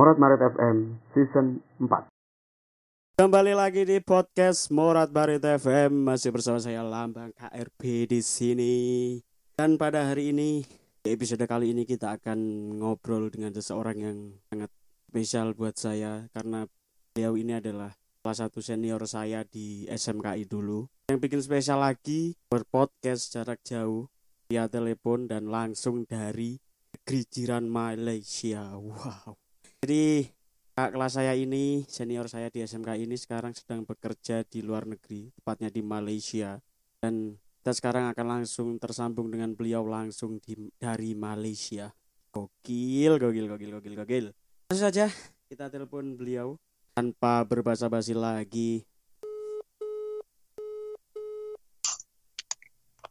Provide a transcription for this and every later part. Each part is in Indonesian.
Morat Marit FM Season 4 Kembali lagi di podcast Morat Barit FM masih bersama saya Lambang KRB di sini. Dan pada hari ini di episode kali ini kita akan ngobrol dengan seseorang yang sangat spesial buat saya karena beliau ini adalah salah satu senior saya di SMKI dulu. Yang bikin spesial lagi berpodcast jarak jauh via telepon dan langsung dari negeri jiran Malaysia. Wow. Jadi kakak kelas saya ini, senior saya di SMK ini sekarang sedang bekerja di luar negeri, tepatnya di Malaysia. Dan kita sekarang akan langsung tersambung dengan beliau langsung di, dari Malaysia. Gokil, gokil, gokil, gokil, gokil. Langsung saja kita telepon beliau tanpa berbahasa basi lagi.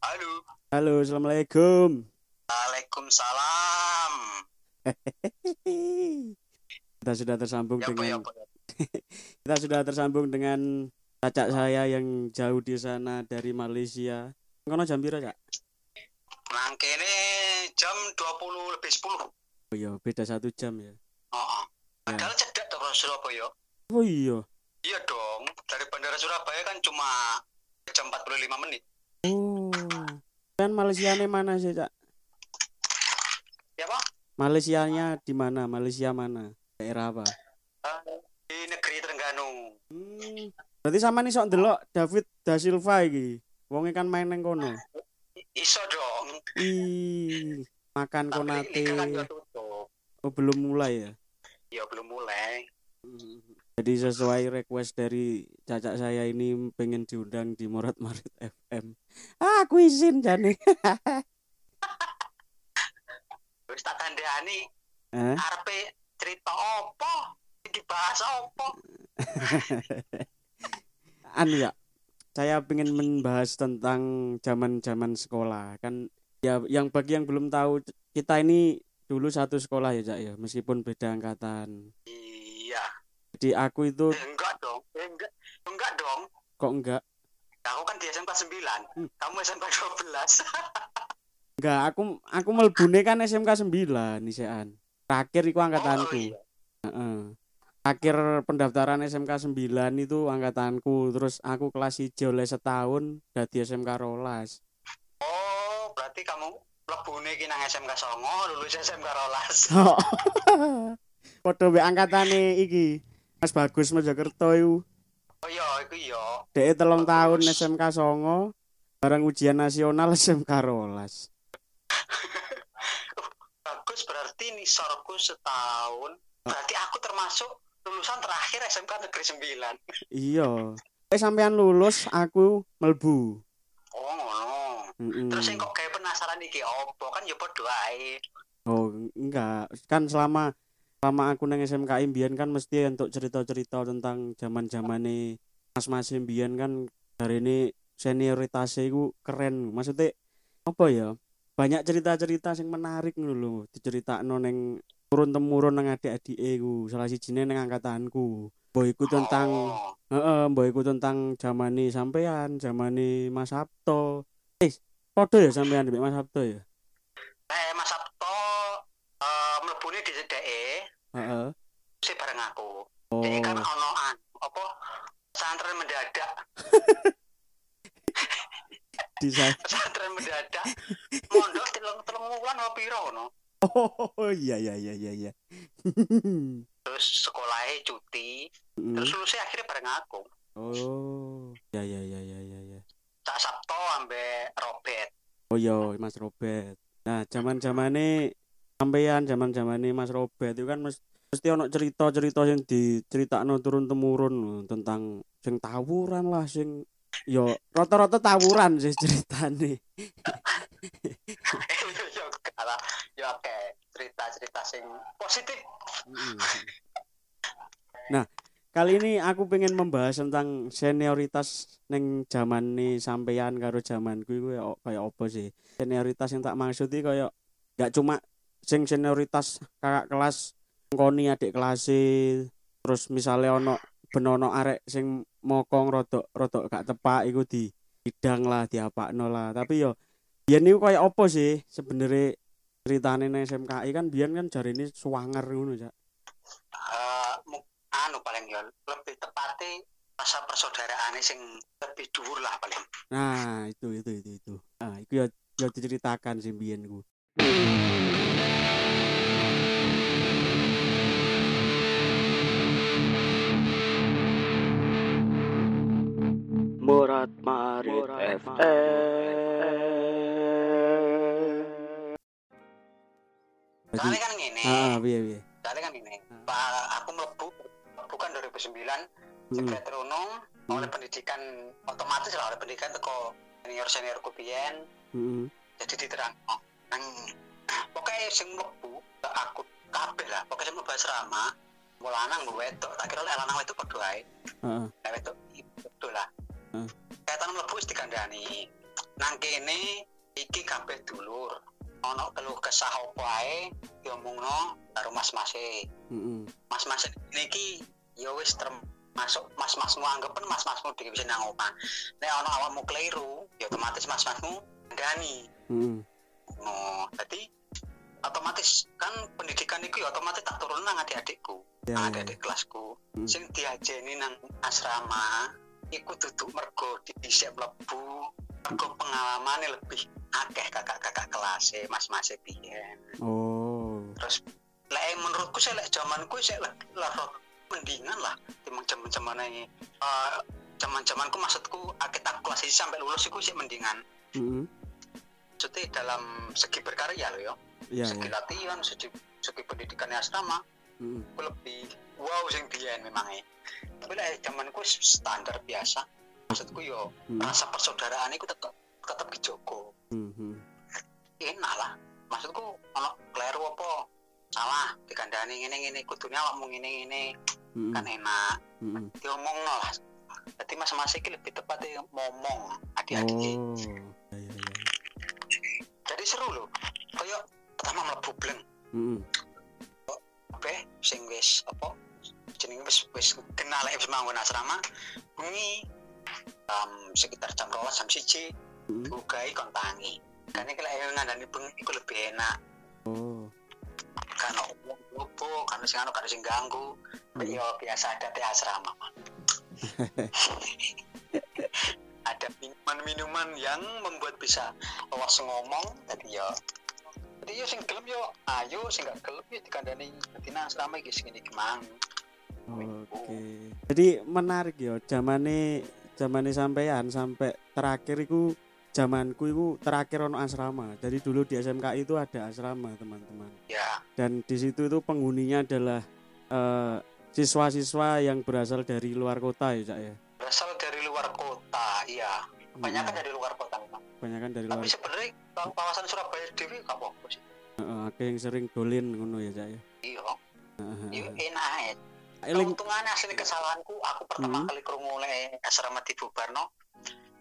Halo. Halo, assalamualaikum. Waalaikumsalam. kita sudah tersambung Ya ya dengan apa ya? kita sudah tersambung dengan cacak saya yang jauh di sana dari Malaysia. Kono jam piro, Cak? Nang kene jam 20 lebih 10. Oh iya, beda satu jam ya. Oh. Ya. Padahal cedak tuh orang Surabaya. Oh iya. Iya dong. Dari Bandara Surabaya kan cuma jam 45 menit. Oh. Kan Malaysianya mana sih, Cak? Ya Pak? Malaysianya di mana? Malaysia mana? Daerah apa? Eh, Di negeri Terengganu. Hmm. Berarti sama nih sok ndelok David Da Silva iki. Wonge kan main neng kono. Iso dong. Ih, makan Tapi konate. kan. Oh, belum mulai ya? Ya belum mulai. Hmm. Jadi sesuai request dari cacak saya ini pengen diundang di Morat Marit FM. Ah, aku izin jane. Wis tak kandhani Eh? arepe cerita apa? Dibahas apa? anu ya saya pengen membahas tentang zaman-zaman sekolah kan ya yang bagi yang belum tahu kita ini dulu satu sekolah ya Cak ya meskipun beda angkatan Iya. jadi aku itu Eh, enggak dong. Eh, enggak. Enggak dong. kok enggak Aku kan di SMK 9. Hmm. Kamu SMK 12. enggak aku aku melbune kan SMK 9 nisean terakhir Oh, angkatanku iya. Heeh. akhir pendaftaran SMK 9 itu angkatanku terus aku kelas hijau oleh setahun dari SMK rolas Oh, berarti kamu lebune ki nang SMK Songo, lulus SMK Rolas. Oh. Padha mbek angkatane iki. Mas Bagus Mojokerto iku. Oh iya, iku iya. Dhek telung Bagus. tahun SMK Songo, bareng ujian nasional SMK rolas. Berarti nisorku setahun. Berarti aku termasuk lulusan terakhir SMK Negeri 9. Iya. Eh sampean lulus, aku melbu. Oh, ngono. Mm-mm. Terus yang kok kayak penasaran iki opo kan ya ae. Oh, enggak. Kan selama selama aku nang SMK imbian kan mesti untuk cerita-cerita tentang zaman-zamane mas-mas imbian kan hari ini senioritasnya itu keren. Maksudnya apa ya? Banyak cerita-cerita yang menarik ngono lho, diceritakno neng turun temurun nang adik-adike iku. Salah sijine nang angkatanku. Mbok iku tentang Oh, heeh, iku tentang zamane sampean, zamane Mas Sabto. Eh, padha ya sampean Mas Sabto ya? eh Mas Sabto eh mlebune di DE Heeh. sih bareng aku. Oh. Ini kan ono apa pesantren mendadak, di sa- pesantren mendadak. Mondok telung telung wulan apa piro no? Oh iya iya iya iya iya. Terus sekolahnya cuti, Mm. terus lulusnya akhirnya bareng aku. oh ya ya ya ya ya ya. Cak Sabto ambek Robert. Oh iya Mas Robert. Nah zaman zamane sampean zaman zamane Mas Robert itu kan mes- mesti ono cerita-cerita yang diceritakno turun temurun tentang sing tawuran lah sing yo rata-rata tawuran sih ceritane. ya kalah, ya oke cerita-cerita sing positif. Mm. Nah, kali ini aku pengen membahas tentang senioritas neng zaman nih sampean karo zamanku iku ya kayak apa sih? Senioritas yang tak maksud iki kayak gak cuma sing senioritas kakak kelas ngkoni adik kelas terus misalnya ono benono arek sing mokong rodok rodok gak tepak iku di bidang lah diapakno lah tapi yo biyen niku kayak apa sih sebenarnya ceritane nang SMKI kan biyen kan jari ini suwanger ngono cak anu paling ya lebih tepatnya rasa persaudaraan sing lebih dhuwur lah paling Nah, itu itu itu itu. Nah, itu ya ya diceritakan sih mbiyen ku. Murat Marit FM. soalnya kan gini Ah, piye piye. soalnya kan gini. Pak, aku melebu bukan 2009 Heeh. sekret runung oleh pendidikan otomatis lah oleh pendidikan teko senior senior kupian Heeh. jadi diterang nang pokoknya sing mlebu gak aku kabeh lah pokoknya sing mlebu asrama mau lanang mau wedok tak kira lanang padha ae Heeh. lek wedok betul lah Hmm. kaitan mlebu wis dikandani nang kene iki kabeh dulur ono keluh kesah opo ae diomongno karo mas-mase Heeh. mas-mas niki ya wis termasuk mas-masmu anggapan mas-masmu dhewe bisa nang omah nek ono awakmu keliru ya otomatis mas-masmu ndani Heeh. no jadi otomatis kan pendidikan itu ya otomatis tak turun nang adik-adikku Ya, nang ya. adik-adik kelasku Hmm. sing diajeni nang asrama iku duduk mergo dhisik mlebu mergo pengalamane lebih akeh kakak-kakak kelas mas-mas biyen Oh. terus lek menurutku sih lek zamanku sih lek lah mendingan lah timbang zaman-zaman ini eh zaman-zamanku maksudku akhir aku kelas ini sampai lulus iku sih mendingan Heeh. maksudnya dalam segi berkarya loh ya Ya, segi ya. latihan segi, segi pendidikan asrama Heeh. aku lebih wow sing biyen memangnya tapi lek zamanku standar biasa maksudku yo Heeh. rasa persaudaraan itu tetap tetap dijogo Heeh. enak lah maksudku ono kleru apa salah dikandani ngene ngene kudune awakmu ngene ngene Heeh. kan enak Heeh. diomong lah jadi mas-mas iki lebih tepatnya ngomong adik-adik Oh. Ya, ya, ya. jadi seru loh kayak pertama mlebu bleng Heeh. apa sing wis apa jenenge wis wis kenal wis manggon asrama. Bengi um, sekitar jam rolas jam siji Heeh. bukai kon tangi. Kan iki lek ngandani bengi iku lebih enak. Oh. kan opo kan sing anu kan sing ganggu. Yo biasa ada teh asrama. Ada minuman-minuman yang membuat bisa awas ngomong. Jadi yo jadi yo sing gelem yo ayo sing gak gelem yo dikandani. Dadi nang asrama iki sing ini kemang Oke. Jadi menarik ya zamane zamane sampean sampai terakhir iku zamanku iku terakhir ono asrama. Jadi dulu di SMK itu ada asrama, teman-teman. ya Dan di situ itu penghuninya adalah eh, siswa-siswa yang berasal dari luar kota ya, Cak ya. berasal dari luar kota iya kebanyakan Hmm, dari luar kota memang kebanyakan dari luar. tapi sebenarnya kawasan Surabaya dewi gak apa-apa sih Heeh, ada yang sering dolin ngono ya, Cak ya. iya Heeh. iya enak Eling keuntungannya asli kesalahanku aku pertama Hmm. kali krungu oleh asrama di Bubarno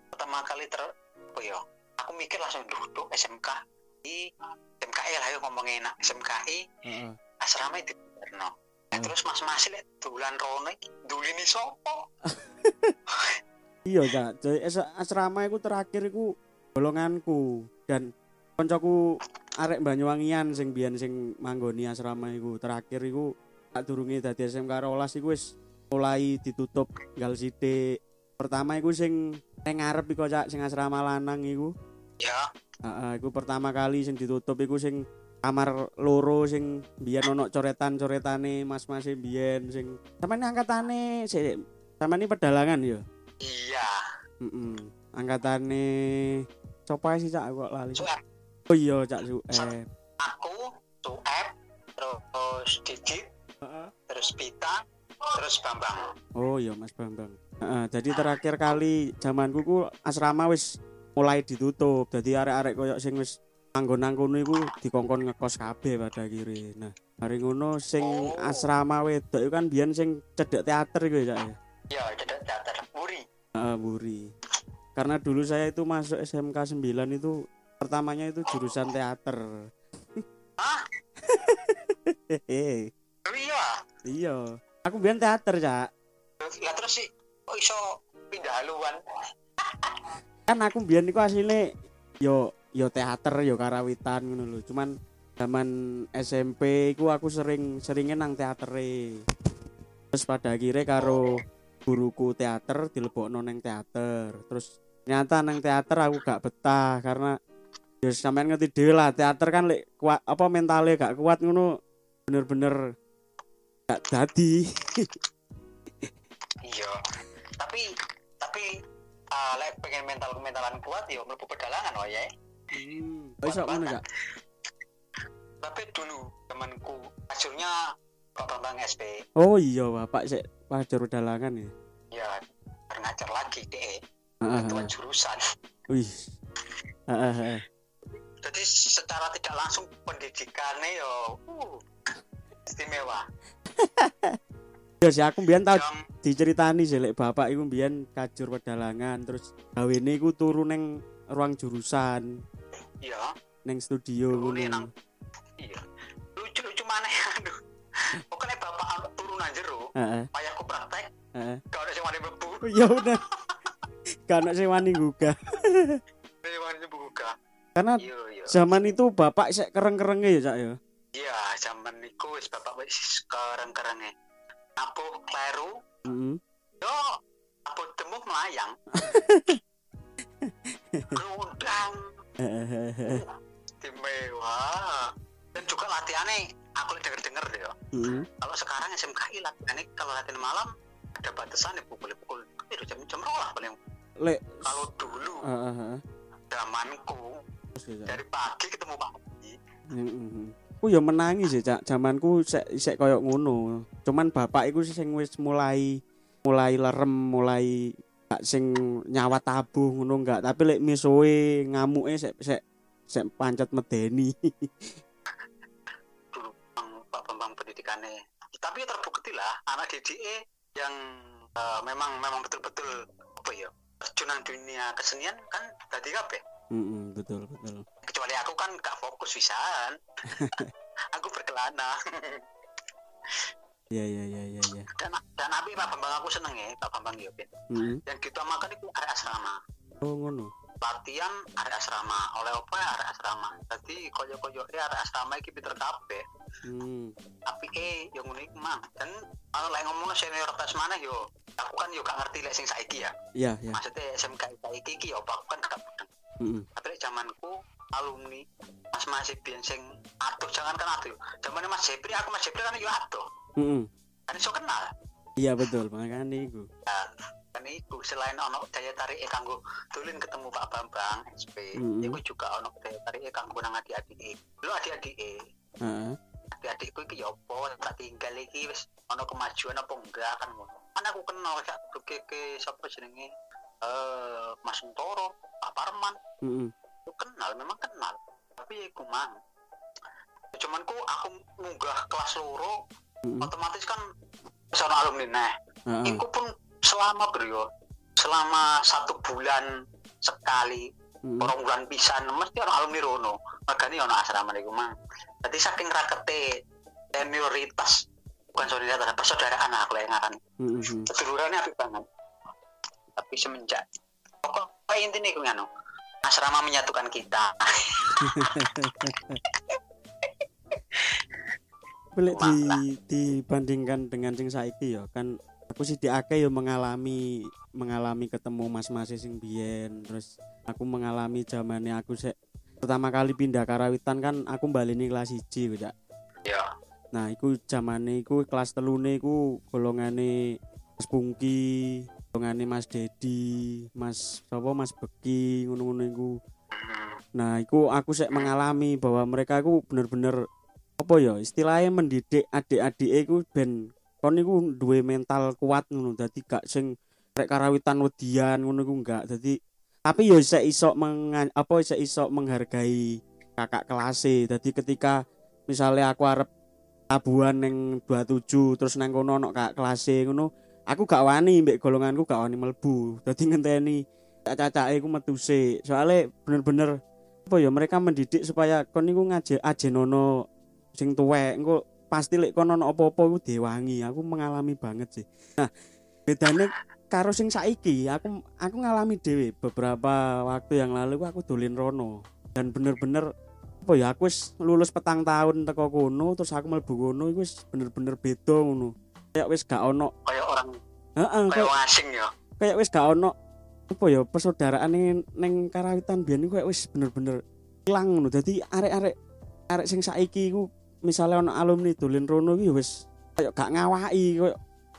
pertama kali ter apa ya aku mikir langsung duduk SMK di SMKI lah ya ngomongnya enak SMKI heeh. asrama di Bubarno Eh, Hmm. terus mas mas lihat bulan rono dulini sopo Iya, Cak. Jadi asrama iku terakhir iku golonganku dan koncoku arek Banyuwangian sing biyen sing manggoni asrama iku terakhir iku durunge dadi SMK 12 iku wis mulai ditutup gal sithik. Pertama iku sing ning ngarep iku Cak sing asrama lanang iku. ya Heeh, iku pertama kali sing ditutup iku sing kamar loro sing biyen ono coretan-coretane mas-mas biyen sing sampeyan angkatane sik sampeyan ini pedalangan ya. iya Heeh. Angkatane coba sih cak kok lali. Oh iya cak Suep. aku Suep terus Didit terus Pita terus Bambang Oh iya Mas Bambang. Heeh, jadi terakhir kali zamanku ku asrama wis mulai ditutup. Jadi arek-arek koyo sing wis anggon kono iku dikongkon ngekos kabeh pada akhirnya. Nah, hari ngono sing Oh. asrama wedok iku kan biyen sing cedek teater iku ya ya. ya jadi teater Muri Heeh, Buri. Karena dulu saya itu masuk SMK 9 itu pertamanya itu jurusan teater. Hah? Iya Iya. Aku biyen teater, Cak. lah terus sih kok iso pindah haluan Kan aku biyen iku asline yo yo teater yo karawitan ngono lho. Cuman zaman SMP iku aku sering seringnya nang teatere. terus pada akhirnya karo guruku teater dilebokno neng teater terus ternyata neng teater aku gak betah karena ya sampean ngerti dhewe lah teater kan lek kuat apa mentalnya gak kuat ngono bener-bener gak dadi iya. Tapi tapi uh, lek pengen mental mentalan kuat yo mlebu pedalangan oh ya hmm. iso ngono gak tapi dulu temanku hasilnya Pak Bambang SP oh iya bapak sik. Wajar dalangan ya? Ya ngajar lagi deh Heeh, ketua heeh. jurusan. Wih. Jadi secara tidak langsung pendidikannya yo uh, istimewa. Ya sih aku mbiyen tau jam diceritani sih lek bapak iku mbiyen kajur pedalangan terus gawene iku turu neng ruang jurusan. Ya neng studio ngono. iya. Lucu lucu mana ya aduh. Pokoknya bapak turunan jero heeh. payahku praktek heeh. gak ada sing wani mlebu. Ya udah kan sing wani gugah. Ada sing wani buka karena iya iya. zaman itu bapak sik kereng-kerenge ya cak ya? iya zaman niku wis bapak wis kereng-kerenge. Nabuh kleru heeh yo nabuh demuk melayang. Heeh istimewa. Dan juga latihannya aku lihat denger denger deh yo. heeh kalau sekarang SMKI latihannya kalau latihan malam ada batasan ya pukul pukul itu jam jam lah paling. Lek. Kalau dulu heeh heeh. zamanku ya, dari pagi ketemu pagi. Heeh. Aku ya menangis ya, Cak. Zamanku sik sik koyo ngono. Cuman bapak iku sing wis mulai mulai lerem, mulai gak sing nyawat tabuh ngono enggak, tapi lek misuwe ngamuke sik sik sik pancet medeni. dulu Pak Bambang pendidikannya tapi ya terbukti lah anak DDE yang eh, memang memang betul-betul apa ya terjunan dunia kesenian kan tadi kabeh Heeh, betul, betul. Kecuali aku kan gak fokus pisan aku berkelana Iya, iya, iya, iya, iya. dan dan abi Pak Bambang aku seneng ya Pak Bambang ya Ben. Heeh. yang diutamakan itu area asrama Oh, ngono. latihan area asrama oleh apa ya area asrama jadi koyo-koyo area asrama iki pinter kabeh Hmm. tapi eh yang unik mang dan kalau lagi ngomong senioritas mana yo aku kan yo gak ngerti lek sing saiki ya Iya, iya. maksudnya SMK saiki iki yo aku kan gak mudeng Heeh. tapi lek zamanku alumni mas masih biyen sing atuh jangan kan atuh zamannya mas Jepri aku mas Jepri kan yo atuh Heeh. kan iso kenal Iya, betul. Makanya iku. ya kan itu selain ono daya tarik kanggo tulin ketemu Pak Bambang SP iku juga ono daya tarik kanggo nang adik-adik lu adik-adik Heeh. adik-adikku iki ya apa tak tinggal iki wis ono kemajuan apa enggak kan ngono kan aku kenal gak ke sapa jenenge eh Mas Untoro Pak Parman Heeh. Kenal memang kenal tapi ya iku mang cuman ku aku munggah kelas loro Heeh. otomatis kan seorang alumni nah Heeh. Iku pun selama bro selama satu bulan sekali Heeh. orang bulan pisan mesti orang alumni rono makanya ono asrama niku mang jadi saking rakete senioritas bukan solidaritas persaudaraan aku yang ngaran heeh. sedulurannya apik banget tapi semenjak pokoknya intinya iku nganu asrama menyatukan kita. Boleh di dibandingkan dengan sing saiki ya kan aku sih di ake ya mengalami mengalami ketemu mas-mas sing biyen. Terus aku mengalami zamannya aku sek pertama kali pindah karawitan kan aku baleni kelas 1 Cak. ya. Nah, iku zamane iku kelas telune iku golongane Mas Golongane Mas Dedi, Mas sapa Mas Beki ngono-ngono iku. Nah, iku aku sek mengalami bahwa mereka iku bener-bener apa ya istilahnya mendidik adik-adik iku ben kon iku duwe mental kuat ngono. Dadi gak sing rek karawitan wedian ngono iku enggak. Dadi tapi yo isek iso menga- apa isek iso menghargai kakak kelas dadi ketika misalnya aku arep tabuhan neng 27 terus nang kono ono kakak kelas ngono aku gak wani mbek golonganku gak wani melbu dadi ngenteni cacake iku metu sik. Soalnya bener-bener apa ya mereka mendidik supaya kon niku ngaje ajenono sing tuwek. Engko pasti lek kon ono apa-apa iku diwangi. Aku mengalami banget sih. Nah bedane karo sing saiki aku aku ngalami dhewe. Beberapa waktu yang lalu aku dolin rono. Dan bener-bener apa ya aku lulus petang tahun teko kono terus aku mlebu kono iku wis bener-bener beda ngono kayak wis gak ono. Kayak orang heeh kayak kayak, asing ya. kayak wis gak ono apa ya persaudaraan ning neng karawitan biyen iku kayak wis bener-bener ilang ngono. Dadi arek-arek arek sing saiki iku misalnya ono alumni dolen rono iki ya wis kayak gak ngawaki kayak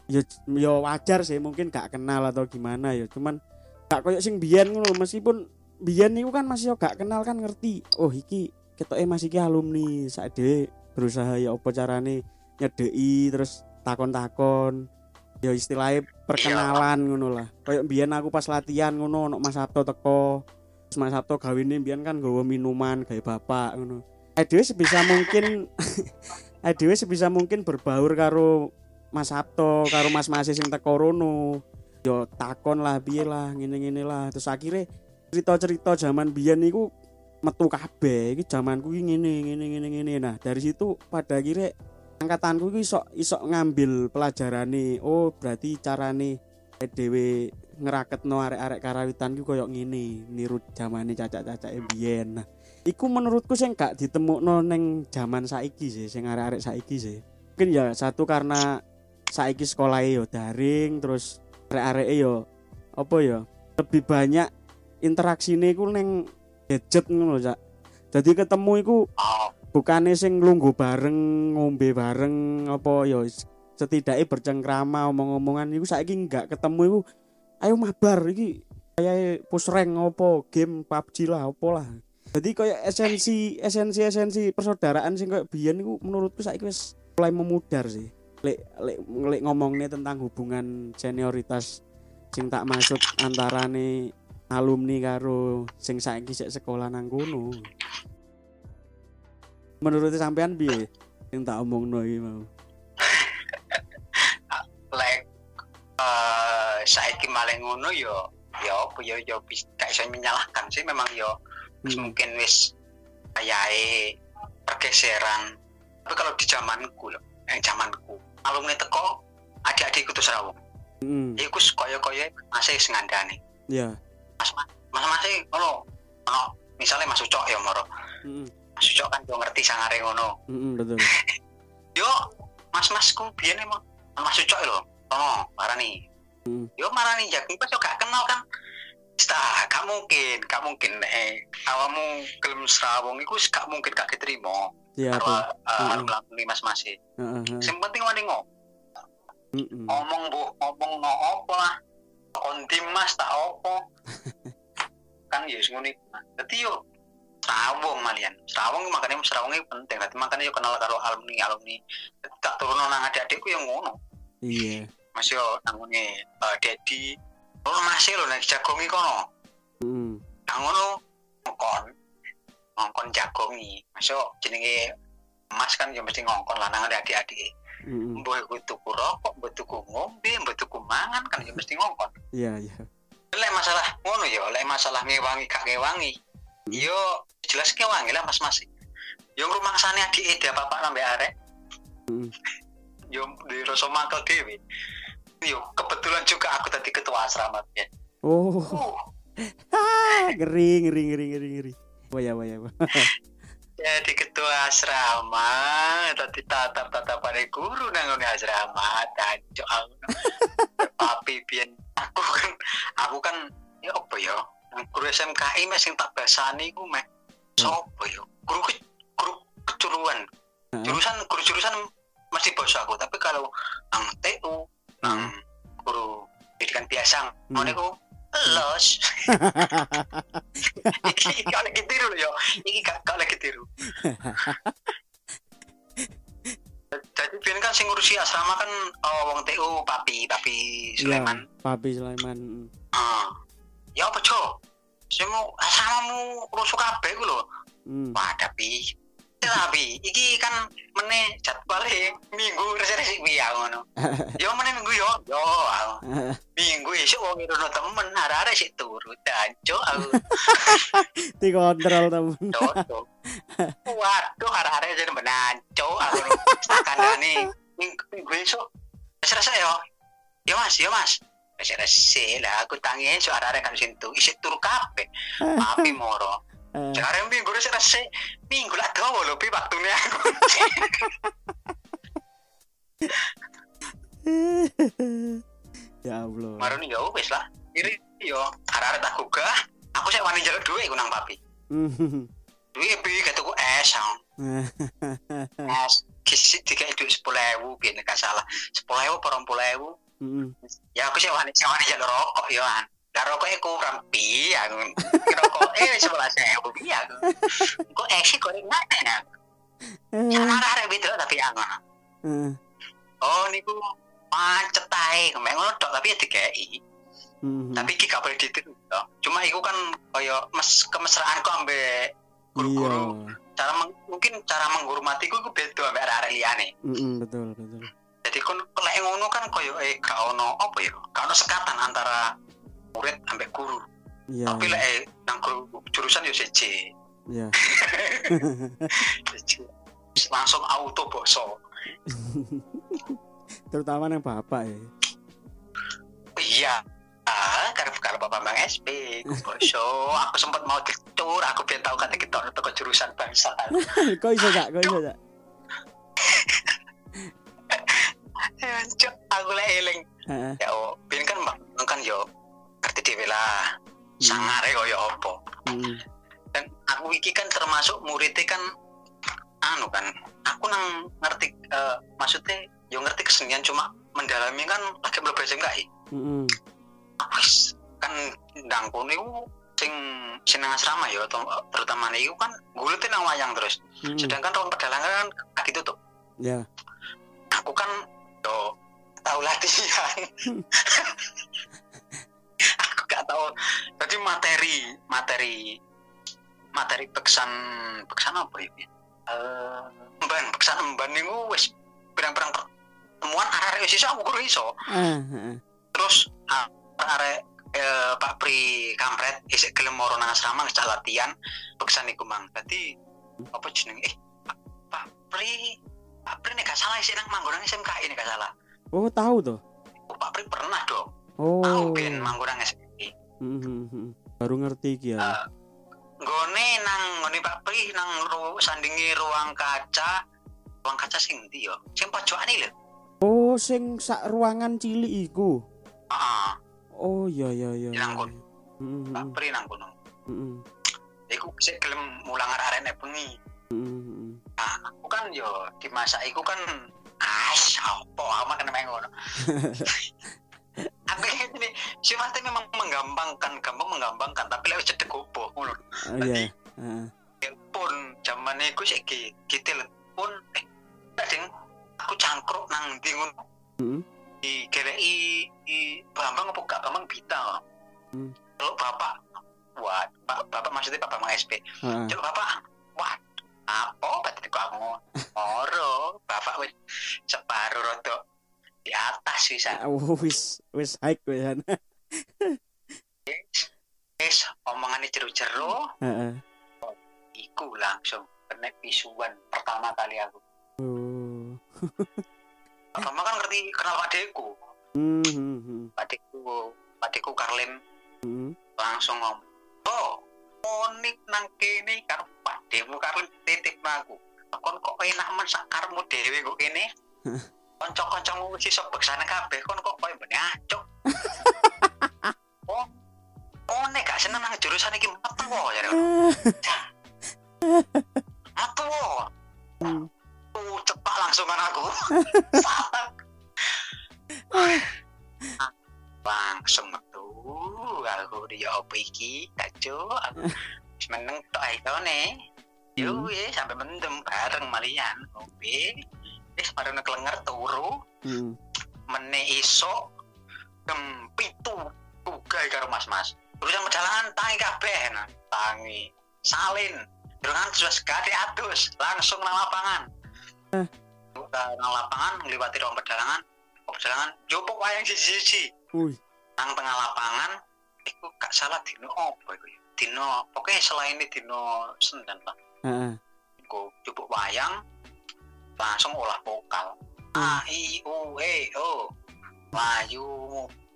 ya ya wajar sih mungkin gak kenal atau gimana ya. Cuman gak kayak sing biyen ngono meskipun biyen niku kan masih gak kenal kan ngerti oh iki ketoke masih iki alumni saat dhewe berusaha ya apa carane nyedeki terus takon-takon. Ya istilahnya perkenalan ngono lah. Kayak biyen aku pas latihan ngono ono Mas Sabto teko. Mas Sabto gawene biyen kan nggawa minuman gawe bapak ngono. Adewe sebisa mungkin Adewe sebisa mungkin berbaur karo Mas Sabto karo Mas Mas sing teko rono. Yo takon lah piye lah ngene-ngene lah. Terus akhirnya cerita-cerita zaman biyen niku metu kabeh. Iki zamanku iki ngene ngene ngene. Nah dari situ pada akhirnya angkatanku iki iso iso ngambil pelajarane oh berarti carane dhewe ngeraketno arek-arek karawitan ku koyo ngene niru zamane cacak-cacake biyen nah iku menurutku sing gak ditemukno ning zaman saiki sih sing arek-arek saiki sih. Mungkin ya satu karena saiki sekolah yo daring terus arek-areke yo apa ya lebih banyak interaksine iku ning gadget ngono Cak. Jadi ketemu iku oh bukane sing nglungguh bareng, ngombe bareng apa ya setidaknya bercengkrama omong-omongan iku saiki enggak ketemu iku ayo mabar iki kayak push rank apa game PUBG lah apa lah. Jadi kayak esensi esensi esensi persaudaraan sing kayak biyen iku menurutku saiki wis mulai memudar sih. Lek lek lek ngomongnya tentang hubungan senioritas sing tak masuk antarane alumni karo sing saiki sik sekolah nang kono. Menurut sampean piye sing tak omongno iki mau? like eh saiki malah ngono yo yo apa yo yo bis gak iso menyalahkan sih memang yo Hmm. mungkin wis kayae pergeseran tapi kalau di zamanku loh yang zamanku alumni teko adik-adik kudu serawung Heeh. iku koyo-koyo masih sengandane Ya. mas mas mas masih ono misalnya mas ucok ya moro Heeh. Mas ucok kan yo ngerti sangare ngono Heeh, betul. yo mas masku biyen emang mas ucok lho oh marani Hmm. yo marani jagung pas yo gak kenal kan Stah, gak mungkin, gak mungkin eh awamu gelem serawung iku gak mungkin gak diterima Iya, tuh. uh, nglakoni mas mas Heeh, heeh. sing penting wani ngomong Heeh. ngomong bu ngomong no apa lah kontim mas tak opo kan ya sing Mas. dadi yo serawung malian. Serawung makanya serawung itu penting. Dadi makanya yo kenal karo alumni alumni. Tak turun nang adik-adikku yang ngono. Iya. Mas yo nangune uh, Dedi. Oh masih lho nek jagongi kono. Heeh. nang ngono ngongkon. Ngongkon jagongi. Mas yo jenenge Mas kan yo mesti ngongkon lanang adik-adik Heeh. mbuh iku tuku rokok mbuh tuku ngombe mbuh tuku mangan kan yo mesti ngongkon. Iya, iya. lek masalah ngono ya lek masalah ngewangi gak ngewangi yo jelas ngewangi lah mas mas yo ngrumangsane adik ide bapak nambah arek. Mm. yo di rasa mangkel dewe yo kebetulan juga aku tadi ketua asrama ya Oh, uh, ah, ngeri, ngeri, ngeri, ngeri, ngeri. Waya, waya, jadi ketua asrama tadi tatap tatap pada guru nang asrama tancuk aku. Tapi biyen aku kan aku kan ya apa ya guru SMKI mes sing tak basani ku mek. Sopo ya guru ke, guru kejuruan. Heeh. jurusan guru jurusan masih bahasa aku tapi kalau nang TU nang guru pendidikan biasa Hmm. ngono iku los. Iki oleh ketiru lho yo. Iki gak gak oleh ketiru jadi biyen kan sing ngurusi asrama kan oh, wong TU papi papi Sulaiman. Iya, Papi Sulaiman. Ah. Ya apa cok semu asramamu rusuh kabeh ku lho Mm. wah tapi tapi iki kan meneh jadwale minggu resi-resi piye ngono yo meneh minggu yo yo minggu esuk wong irono temen arek-arek sik turu danco aku Di kontrol temen. Waduh, arek-arek jadi menanco aku kandani. Minggu esuk. Rasa yo. Yo Mas, yo Mas. Rasa lah aku tangi esuk arek-arek kan sintu isi turu kabeh. Api moro. Eh, Sekarang minggu rasa rasa minggu lah dawa lho pi waktune aku. ya Allah. Marun ya wis lah. Iri yo arek-arek tak gugah. Aku sik wani njaluk dhuwit iku nang papi. Duit bi kataku es. ah. Es kisi tiga itu sepuluh ewu biar nggak salah sepuluh ewu per puluh ewu Mm. ya aku sih wani wani jalur rokok ya kan Gak rokoknya pi aku rokok eh sebelas ewu pi aku kok eh sih kok nggak enak cara ada gitu tapi aku Eh, oh niku macet tay kemarin ngono tok tapi ya dikei mm. tapi iki gak boleh ditiru toh. cuma iku kan kaya mes kemesraan kok ambek guru-guru. Iya. cara mungkin cara menghormati ku beda ambek arek liyane. Mm-mm, betul betul. Jadi kon lek ngono kan koyo eh gak ono apa ya gak ono sekatan antara murid ambek guru Iya. tapi lek eh, nang guru jurusan yo Iya. seje langsung auto boso Terutama yang bapak ya. iya ah karena kalau bapak bang SP boso aku sempat mau dicur aku biar tahu kata kita untuk ke jurusan bangsa Kok iso gak? Kok iso gak? Cuk, aku lek eling Heeh. ya oh biar kan bang kan yo ngerti dhewe lah sangare koyo apa Mm. dan aku iki kan termasuk muridnya kan anu kan aku nang ngerti eh, maksudnya yo ngerti kesenian cuma mendalami kan lagi belum SMK ya Mm-mm. wis kan ndang kono iku sing nang asrama ya to- terutama iku kan gulute nang wayang terus Mm-mm. sedangkan ruang pedalangan kan kaki tutup Ya. aku kan yo tahu latihan. Aku gak tahu. Jadi materi materi materi beksan beksan apa ya eh emban beksan emban niku wis pirang-pirang pertemuan arek wis iso aku kudu iso. Terus ah, arek eh, Pak Pri kampret isik gelem moro nang asrama latihan beksan iku mang. Dadi apa jenenge salah isik nang manggonang SMK ini gak salah Oh, tahu tuh. Pak Pri pernah dong Oh. tahu kan manggonang SMK Mm-mm. Baru ngerti ya. Ah. Gone nang ngone Pak Pri nang ru, sandingi ruang kaca ruang kaca sing ndi yo sing pojokane lho Oh, sing sak ruangan cilik iku. heeh Oh, iya iya iya. Iya. kon. Mm-mm. Pak Pri nang kono Mm-mm. iku sik gelem mulang arek bengi Nah, aku kan yo di masa iku kan as apa ama kena main ngono aku ini sifatnya memang menggampangkan gampang menggampangkan tapi lewat cedek gopo ngono Oh, iya. Heeh. pun zaman iku sik ki gitu pun eh ding aku cangkruk nang ndi ngono Mm-mm. di GLI di Bambang apa gak Bambang Bita Hmm. kalau bapak wah pak bapak maksudnya bapak mang SP Heeh. kalau bapak wah apa berarti kamu oro bapak wis separuh rodo di atas bisa Oh, wis wis kowe kan. wis omongannya jeru-jeru Heeh. iku langsung kena pisuan pertama kali aku Oh. Mama kan ngerti kenal Pak Deku Mhm. Pak Deku Pak Deku Karlim Mhm. langsung ngomong oh monik nang kene karo Deku Karlim titip aku. Kon kok enak men sakarmu dhewe kok kene? Kanca-kancamu wis iso beksane kabeh kon kok koyo mbene acuk? Oh oh nek gak seneng nang jurusan iki metu wae jare metu wae Hmm. Oh, cepat langsung kan aku. langsung metu aku dia apa iki? Kacau aku. Meneng tok ae ne yo Hmm. wis sampai mendem bareng malian ngopi wis marane kelenger turu. Mhm. mene iso jam pitu tugai karo mas-mas. Urusan perjalanan tangi kabeh nah tangi. Salin. Dengan sudah sekali atus langsung nang lapangan. Eh. Nang lapangan ngliwati ruang perjalanan. Perjalanan jopok wayang siji-siji. Wih. nang tengah lapangan iku gak salah dino apa iku ya? Dino pokoknya selain ini dino senden lah Heeh. iku jupuk wayang langsung olah vokal a i u e o Melayu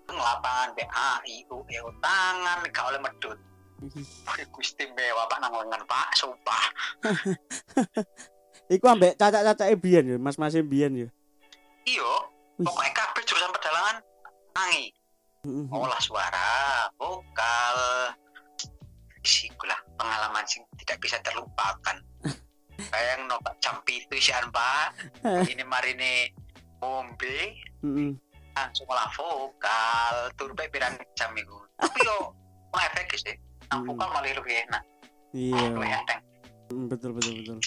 lapangan be a i u e o tangan gak oleh medut Ih. Wih, Gusti istimewa pak nang lengan pak sumpah Iku ambek cacak-cacake biyen ya, mas-mas biyen ya. iyo pokoknya kabeh Tangi, Mm-mm. olah suara, vokal. Sikulah pengalaman sing tidak bisa terlupakan. Kayak no Pak Campi itu sian Pak. Ini mari ini ngombe Mm-mm. langsung olah vokal turbe pirang jam itu. Tapi yo efek sih. Nang vokal malah lebih enak. Iya. Mm, betul betul betul.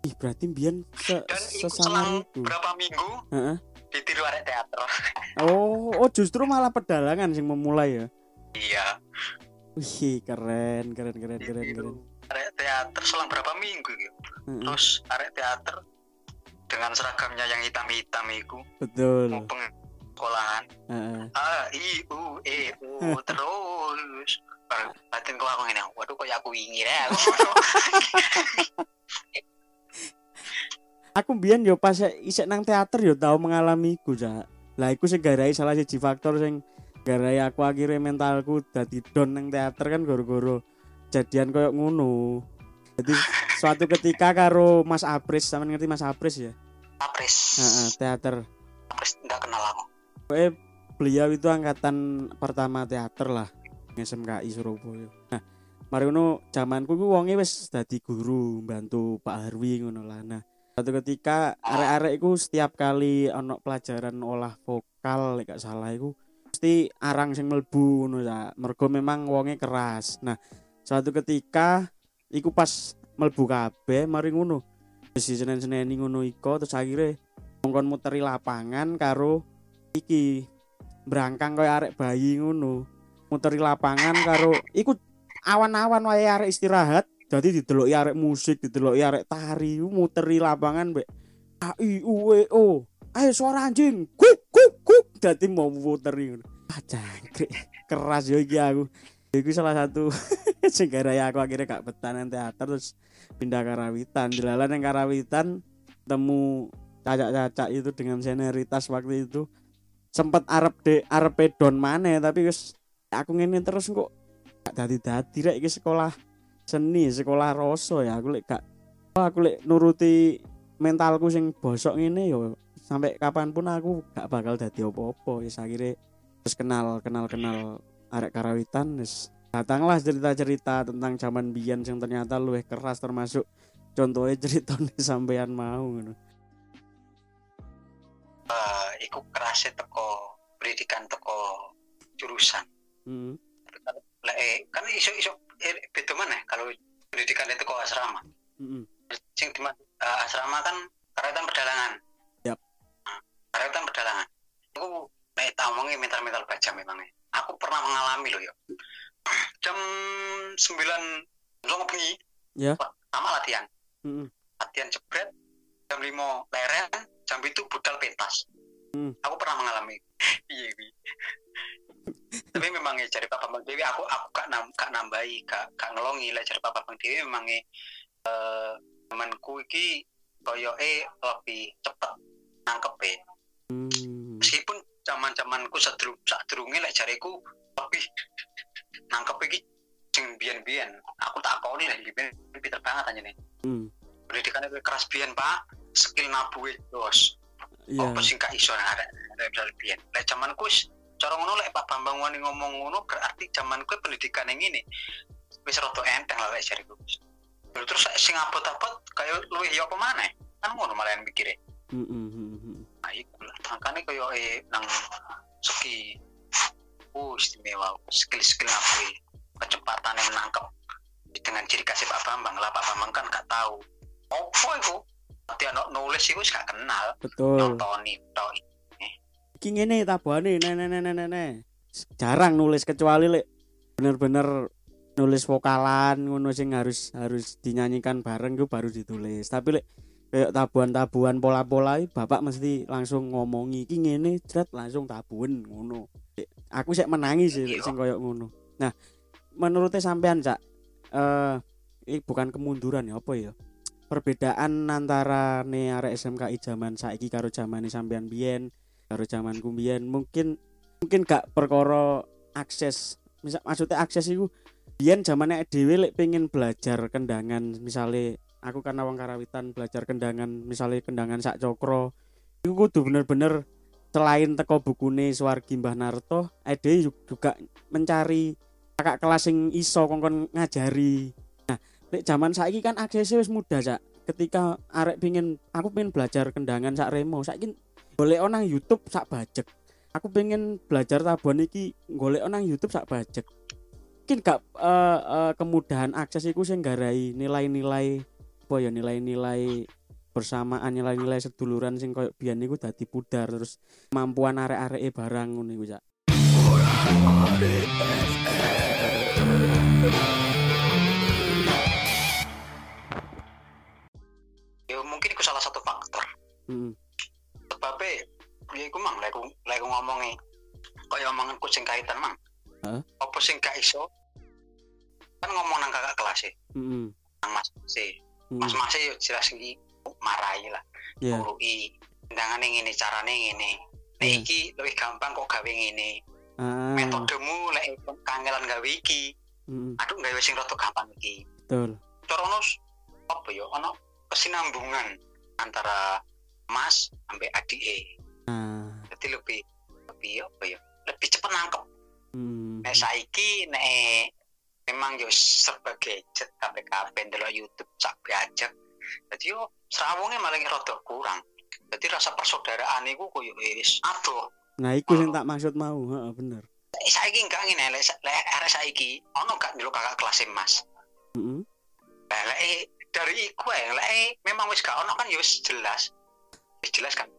Ih, berarti Bian se Dan selang itu. berapa minggu Heeh. ditiru arek teater. Oh, oh justru malah pedalangan sing memulai ya. Iya. Wih, keren, keren, keren, keren, keren. Arek teater selang berapa minggu gitu. Heeh, Terus arek teater dengan seragamnya yang hitam-hitam itu Betul. mau peng sekolahan Heeh. A I U E U terus batin kok aku ngene waduh kok aku ingin ya Aku biyen yo pas isek nang teater yo tau mengalami iku, Cak. Lah iku sing garai salah siji faktor sing garai aku akhirnya mentalku dadi down nang teater kan goro-goro jadian koyo ngono. Jadi suatu ketika karo Mas Apris, sampean ngerti Mas Apris ya? Apres Heeh, teater. Apres nggak kenal aku Pokoknya beliau itu angkatan pertama teater lah SMKI Surabaya. Nah, mari ngono zamanku ku wonge wis dadi guru, bantu Pak Harwi ngono lah. Nah, satu ketika arek-arek iku setiap kali ono pelajaran olah vokal lek gak salah iku mesti arang sing mlebu ngono ya. Mergo memang wonge keras. Nah, suatu ketika iku pas mlebu kabeh mari ngono. Wis senen-seneni ngono iko terus akhirnya mongkon muteri lapangan karo iki berangkang koyo arek bayi ngono. Muteri lapangan karo iku awan-awan wae arek istirahat dadi dideloki arek musik dideloki arek tari muteri lapangan mbek A I U E O. Ayo suara anjing kuk kuk kuk dadi mau muteri ngono. Ah keras yo iki aku iku salah satu sing gara aku akhirnya gak betah nang teater terus pindah karawitan jelalan yang karawitan temu cacak-cacak itu dengan senioritas waktu itu. Sempet arep de arep don maneh tapi wis aku ngene terus kok gak dadi-dadi. Rek iki sekolah seni sekolah rasa ya aku lek gak oh, aku lek nuruti mentalku sing bosok ngene yo sampai kapan pun aku gak bakal dadi opo-opo wis akhirnya terus kenal kenal kenal arek karawitan wis datanglah cerita-cerita tentang zaman biyen sing ternyata luwih keras termasuk contohnya ceritanya sampean mau ngono Eh, iku kerasnya teko pendidikan teko jurusan hmm. lah eh kan iso iso eh, beda mana kalau pendidikan itu kok asrama hmm. sing di eh, asrama kan karetan perdalangan Yap. Nah, karetan perdalangan aku tak omongi mental-mental baca memangnya aku pernah mengalami loh ya jam 9 lo bengi Ya. sama latihan Hmm. latihan jebret jam 5 leren jam itu budal pentas Hmm. aku pernah mengalami iya tapi memang ya cari Pak Bambang Dewi aku aku gak nam gak nambahi gak gak ngelongi lah cari Pak Bambang Dewi memang eh temanku iki koyo eh lebih cepet nangkep ya Hmm. meskipun zaman zamanku sadurung sadurunge lek jariku lebih nangkep iki sing biyen-biyen. Aku tak kau nih biyen pinter banget aja nih Hmm. pendidikan itu keras biyen pak. Skill nabuhe bos. Iya. apa sing gak iso ada misal biyen. Lek zamanku cara ngono lek Pak Bambang Wani ngomong ngono berarti zamanku pendidikan yang ini. Wis rada enteng lah lek jariku terus sing abot-abot kayak luwih ya apa maneh? Kan ngono malah yang mikirnya Hmm, hmm, hmm, hmm. Iku lah makanya kaya eh nang segi oh istimewa skill-skill apa kecepatan yang menangkap dengan ciri kasih Pak Bambang lah Pak Bambang kan gak tahu. Apa itu dia no, nulis itu gak kenal. Betul. nontonin tau Iki ngene tabuhane ne ne ne ne ne, ne. Jarang nulis kecuali lek bener-bener nulis vokalan ngono sing harus harus dinyanyikan bareng ku baru ditulis. Tapi lek kayak tabuhan-tabuhan pola-pola bapak mesti langsung ngomongi iki ngene jret langsung tabuhan ngono. Aku sih menangis sih lek sing koyo ngono. Nah, menurutnya sampean Cak eh ini bukan kemunduran ya apa ya? Perbedaan antara ne arek SMKI zaman saiki karo zamane sampean biyen karo zaman kumbian mungkin mungkin gak perkara akses misal maksudnya akses itu biyen zamannya dhewe lek pengen belajar kendangan misalnya aku karena wong karawitan belajar kendangan misalnya kendangan sak cokro itu kudu bener-bener selain teko bukune Suwargi Mbah Narto, Ede juga mencari kakak kelas sing iso kongkon ngajari. Nah, nek zaman saiki kan akses wis mudah, Cak. Ketika arek pingin aku pengen belajar kendangan sak remo, saiki golek nang YouTube sak bajek. Aku pengen belajar tabuhan iki golek nang YouTube sak bajek. Mungkin gak eh, eh, kemudahan akses iku sing garai nilai-nilai apa ya nilai-nilai bersamaan nilai-nilai seduluran sing koyo biyen niku dadi pudar terus kemampuan arek-areke barang ngono iku Cak. Ya mungkin itu salah satu faktor. Heeh. Sebabnya ya iku mang lek lek ngomongi kaya omongan kucing kaitan mang. Heeh. Apa sing gak iso? Kan ngomong nang kakak kelas e, Heeh. nang Mas C. Mas Mas yo jelas iki marahi lah. Iya. Urui. Tendangane ngene, carane ngene. Nek Iya. iki lebih gampang kok gawe ngene. Ah. Metodemu lek kangelan gawe iki, Heeh. aduh gawe sing rada gampang iki. Betul. Cara ono s- apa ya? Ono kesinambungan antara Mas sampai adik Nah. Jadi lebih lebih apa ya? Lebih cepet nangkep. Hmm. Nek saiki nek memang yo serba gadget kabeh kabeh ndelok YouTube sak bajak. Jadi yo serawungnya malah rada kurang. Jadi rasa persaudaraan iku koyo wis adoh. Nah, iku sing tak maksud mau, heeh bener. Saiki enggak ngene lek lek arek saiki ono gak ndelok kakak kelas Mas. Heeh. Lek eh, dari iku ae lek eh, memang wis gak ono kan ya wis jelas. Wis jelas kan.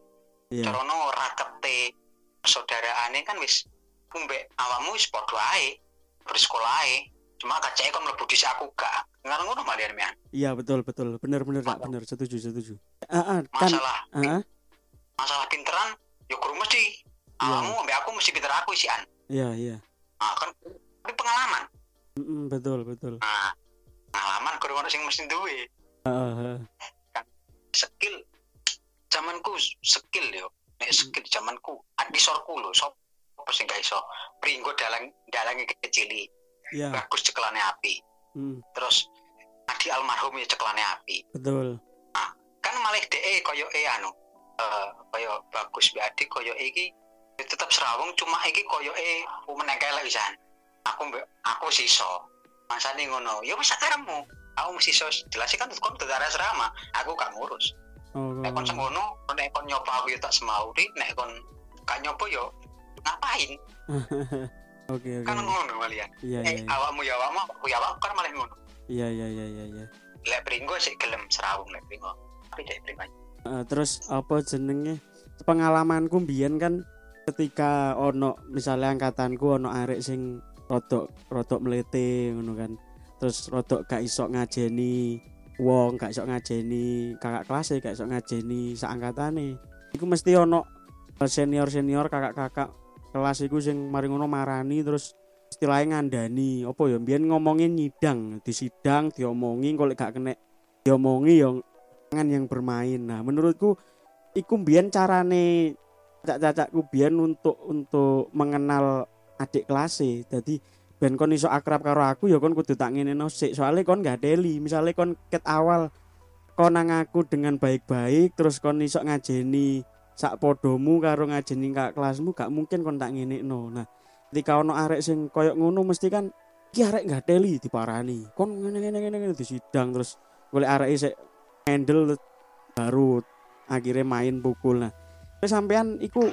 Iya. Carono rakete persaudaraane kan wis kumbe awakmu wis padha ae. Bersekolah ae. Cuma kacake kon mlebu dhisik aku gak. Ngono ngono malian mian. Iya, betul, betul. Bener bener, Cak, bener. Setuju, setuju. Heeh, kan Masalah heeh. masalah pinteran yo guru mesti awakmu ambek aku mesti pinter aku isian. Iya, iya. Nah, kan ini pengalaman. Heeh, betul, betul. Nah, pengalaman guru ono sing mesti duwe. Heeh, heeh. skill zamanku skill yo nek skill zamanku adisorku lho sop apa sing gak iso pringgo dalang dalange kecili Iya. bagus cekelane api. Hmm, terus adi almarhum ya cekelane api. Betul. kan malah DE koyo e anu eh koyo bagus be adik koyo e iki ya tetep serawung cuma iki koyo e meneng elek pisan aku aku siso. Masane ngono ya wis sakaremu. Aku mesti iso jelas kan kon dadi asrama aku gak ngurus. Oh, nek kon semono nek kon nyoba aku yo tak semau nek kon gak nyoba yo ngapain Oke, oke. kan ngono malian Iya, eh iya. awakmu ya awakmu aku ya awakmu kan malah ngono. Iya, iya, iya, iya, iya. lek pringgo sik gelem serawung lek pringgo. Tapi dek pringgo Eh, terus apa jenenge? Pengalamanku mbiyen kan ketika ono misalnya angkatanku ono arek sing rodok rodok melete ngono kan. Terus rodok gak iso ngajeni wong gak iso ngajeni kakak kelas gak iso ngajeni saangkatane iku mesti ono senior senior kakak kakak kelas iku sing mari ngono marani terus istilahnya ngandani apa ya mbiyen ngomongin nyidang di sidang diomongi lek gak kena diomongi yo tangan yang bermain. Nah, menurutku iku mbiyen carane cacak-cacakku biyen untuk untuk mengenal adik kelas e. Dadi ben kon iso akrab karo aku ya kon kudu tak ngene sik. Soale kon gak deli, misale kon ket awal kon nang aku dengan baik-baik terus kon iso ngajeni sak podomu karo ngajeni kak kelasmu gak mungkin kon tak ngene no. Nah, ketika ono arek sing koyok ngono mesti kan iki arek gak deli diparani. Kon ngene ngene disidang terus golek arek sik handle baru akhirnya main pukul nah sampean iku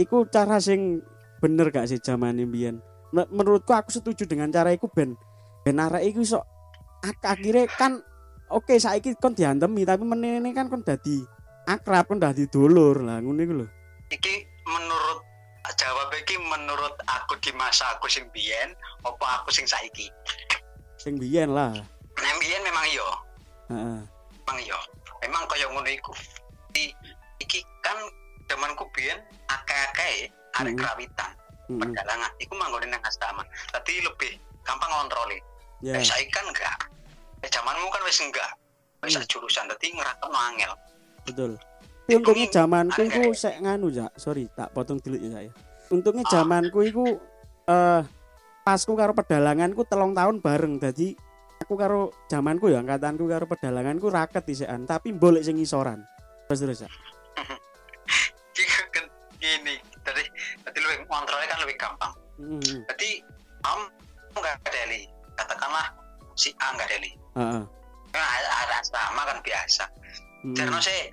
iku cara sing bener gak sih zaman mbiyen Me- menurutku aku setuju dengan cara iku ben ben arek iku iso ak- akhirnya kan oke saiki kon diantemi tapi menene kan kon dadi akrab kon dadi dulur lah ngono iku lho. Iki menurut jawab iki menurut aku di masa aku sing biyen apa aku sing saiki? Sing biyen lah. Yang biyen memang iyo heeh. Memang iyo memang kaya ngono iku. Di- iki kan zamanku biyen akeh-akeh arek Mm. kerawitan Mm-mm. perdalangan iku manggone nang asrama tadi lebih gampang ngontrolin ya. Yeah. saiki kan enggak. Eh, zamanmu kan wis enggak. Wis Hmm. jurusan dadi ngerakno angel betul untungnya zamanku iku sek nganu ya sorry tak potong dulu ya saya untungnya zamanku iku eh pasku karo pedalanganku telung tahun bareng jadi aku karo zamanku ya angkatanku karo pedalanganku raket dhisekan tapi boleh sing ngisoran terus terus ya kan gini Jadi lebih kontrolnya kan lebih gampang. Mm. Jadi kamu nggak deli, katakanlah si A nggak deli. Heeh. Kan ada sama kan biasa. Mm. Karena sih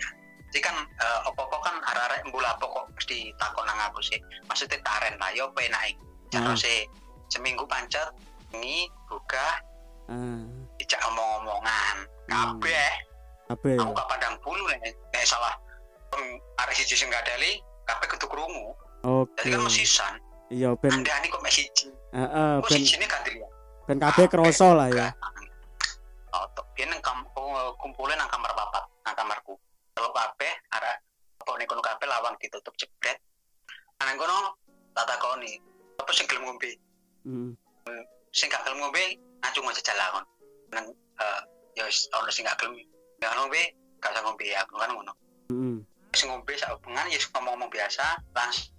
sih kan eh, opo-opo kan arek-arek mbula pokok mesti takon nang aku sih. Maksudnya taren lah yo penak. Karena Ah. sih seminggu pancet ini buka Ah. dijak omong-omongan. Hmm. Kabeh ya? aku gak pandang bulu nek nek salah arek siji sing gak deli kabeh kudu krungu. Oke. Jadi kan mesisan. Iya ben Anda ini kok mek siji. heeh Kok ben siji ini gak dilihat. ben kabeh kroso lah ya. Oh, tok piye nang kam oh, kumpulin nang kamar papat, nang kamarku. Kalau kabeh apa ning kono kabeh lawang ditutup jebret. Nang kono tak takoni, apa sing gelem ngombe? Mm. Sing gak gelem ngombe ngacung aja jalan. Nang eh ya ono sing gak gelem gak ngombe, gak usah ngombe aku kan ngono. Mm. Sing ngombe sak hubungan ya ngomong-ngomong biasa langsung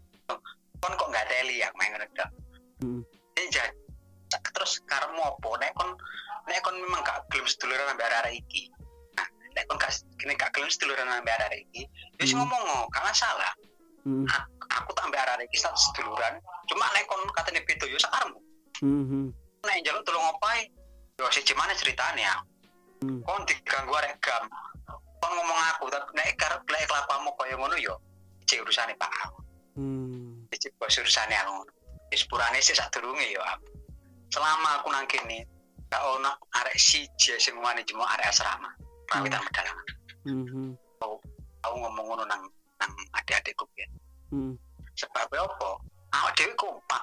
kon kok gak teli ya main ngono tok. Mm. Ini jadi terus karemu apa nek kon nek kon memang gak gelem seduluran ambek arek iki. Nek kon gak kene gak gelem seduluran ambek arek iki, wis Hmm. ngomong ngomong gak masalah. Mm. Aku tak ambek arek iki sak seduluran, cuma nek kon katene beda yo sakarmu. Mhm. Nek njaluk tolong opae, yo siji mana ceritane ya. Hmm. Kon diganggu arek gam. Kon ngomong aku, tapi nek karep lek kelapamu koyo ngono yo, cek urusane Pak aku. Mm. Cek bos urusane aku. Wis purane sih sak durunge yo aku. Selama aku nang kene, gak ono arek siji sing wani jemo arek asrama. Prawitan pedalangan. Mhm. Aku ngomong ngono nang nang adik-adikku ya. Mm. Sebab apa? Awak dhewe kompak.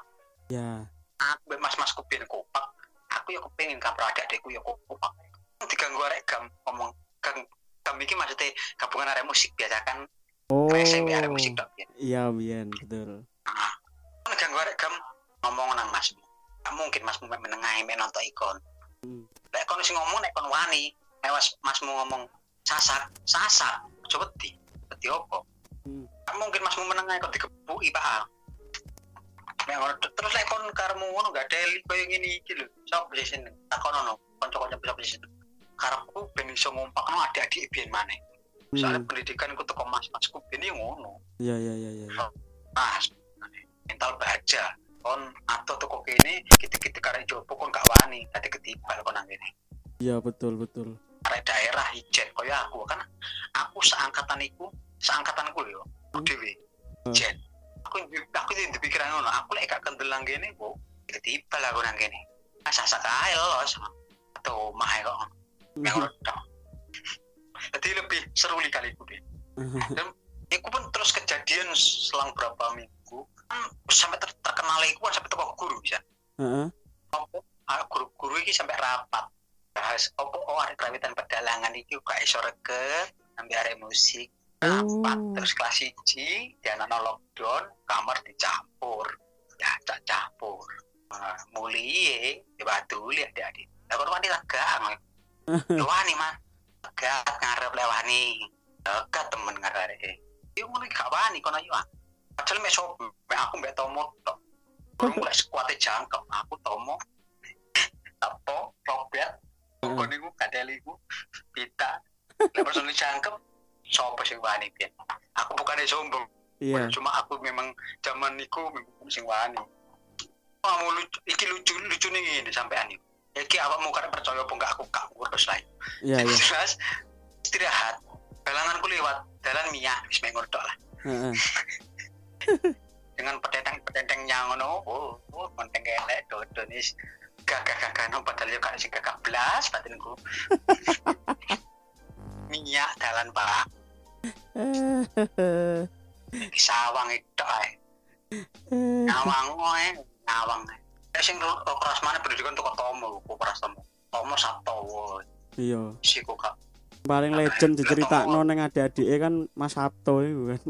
Ya. Aku mbek mas-masku ben kompak. Aku ya kepengin kamar adik-adikku ya kompak. Diganggu arek gam ngomong gang gam iki maksudnya gabungan arek musik biasa kan Oh. SMP arek musik tok ya. Iya, Bian, betul. Nah, kan ganggu arek gam ngomong nang masmu. Mungkin masmu menengahi mek nonton ikon. Hmm. Lek kon sing ngomong nek kon wani, mas, masmu ngomong sasak, sasak, coba wedi. Wedi opo? Hmm. Gak mungkin masmu menengahi kok Pak. Nek ngono terus lek kon karemu ngono gak deli koyo ngene iki lho. Sop di sini. Takono no, kanca-kanca bisa di sini. Karepku ben iso ngumpakno adik-adik biyen maneh. Soalnya Mm. pendidikan ku teko mas-masku ben ngono. Iya, iya, iya, iya. Mas, mental baja. Kon atau toko kene gitu-gitu karek jopo kon gak wani, tadi ketibal kon nang kene. Iya, betul, betul. Daerah ijen koyo aku kan aku seangkatan iku, seangkatanku lho, Hmm. dhewe. Hmm. Jen. Aku aku di pikiran ngono, aku lek gak kendelang kene kok ketibal aku nang kene. Asa sakae lolos. Atau mah kok yang ngono. Jadi lebih seru kali iku deh. Iku pun terus kejadian selang berapa minggu kan sampai ter terkenal iku kan sampai toko guru bisa. Heeh. Apa ah, guru-guru iki sampai rapat bahas opo oh arek krawitan pedalangan iki gak iso reket ambil arek musik rapat Oh. terus kelas 1 dan ana lockdown kamar dicampur. Ya tak campur. Nah, mulie di batu lihat adik lah kono wani legang yo wani mah legat ngarep lewani legat temen ngarep yo ngono iki gak wani kono yo ah. padahal mek aku mbek tomo tok. Burung mulai sekuatnya jangkep aku tomo. Tapo robet Kok niku kadeli ku pita. Lek personil jangkep sapa sing wani pian? Aku bukannya sombong. Iya. cuma aku memang zaman niku memang sing wani. Kamu lucu iki lucu lucu nih ini sampean iki iki awakmu kada percaya apa enggak aku gak ngurus lah Iya, iya. jelas istirahat. Balanganku lewat jalan Mia wis mek ngordok lah. Heeh. dengan petenteng-petenteng yang ngono oh oh konteng elek dodo nis gagah gagah no padahal yo gak sing gagah blas batinku minyak dalan pak. Sawang itu ae ngawang ae ngawang ae Nek sing ro- keras mana pendidikan tuh tomo kok keras tomo. Tomo sabtowo Iya. sih kok Paling legend diceritakno ning adik-adike kan Mas Sabto iku kan.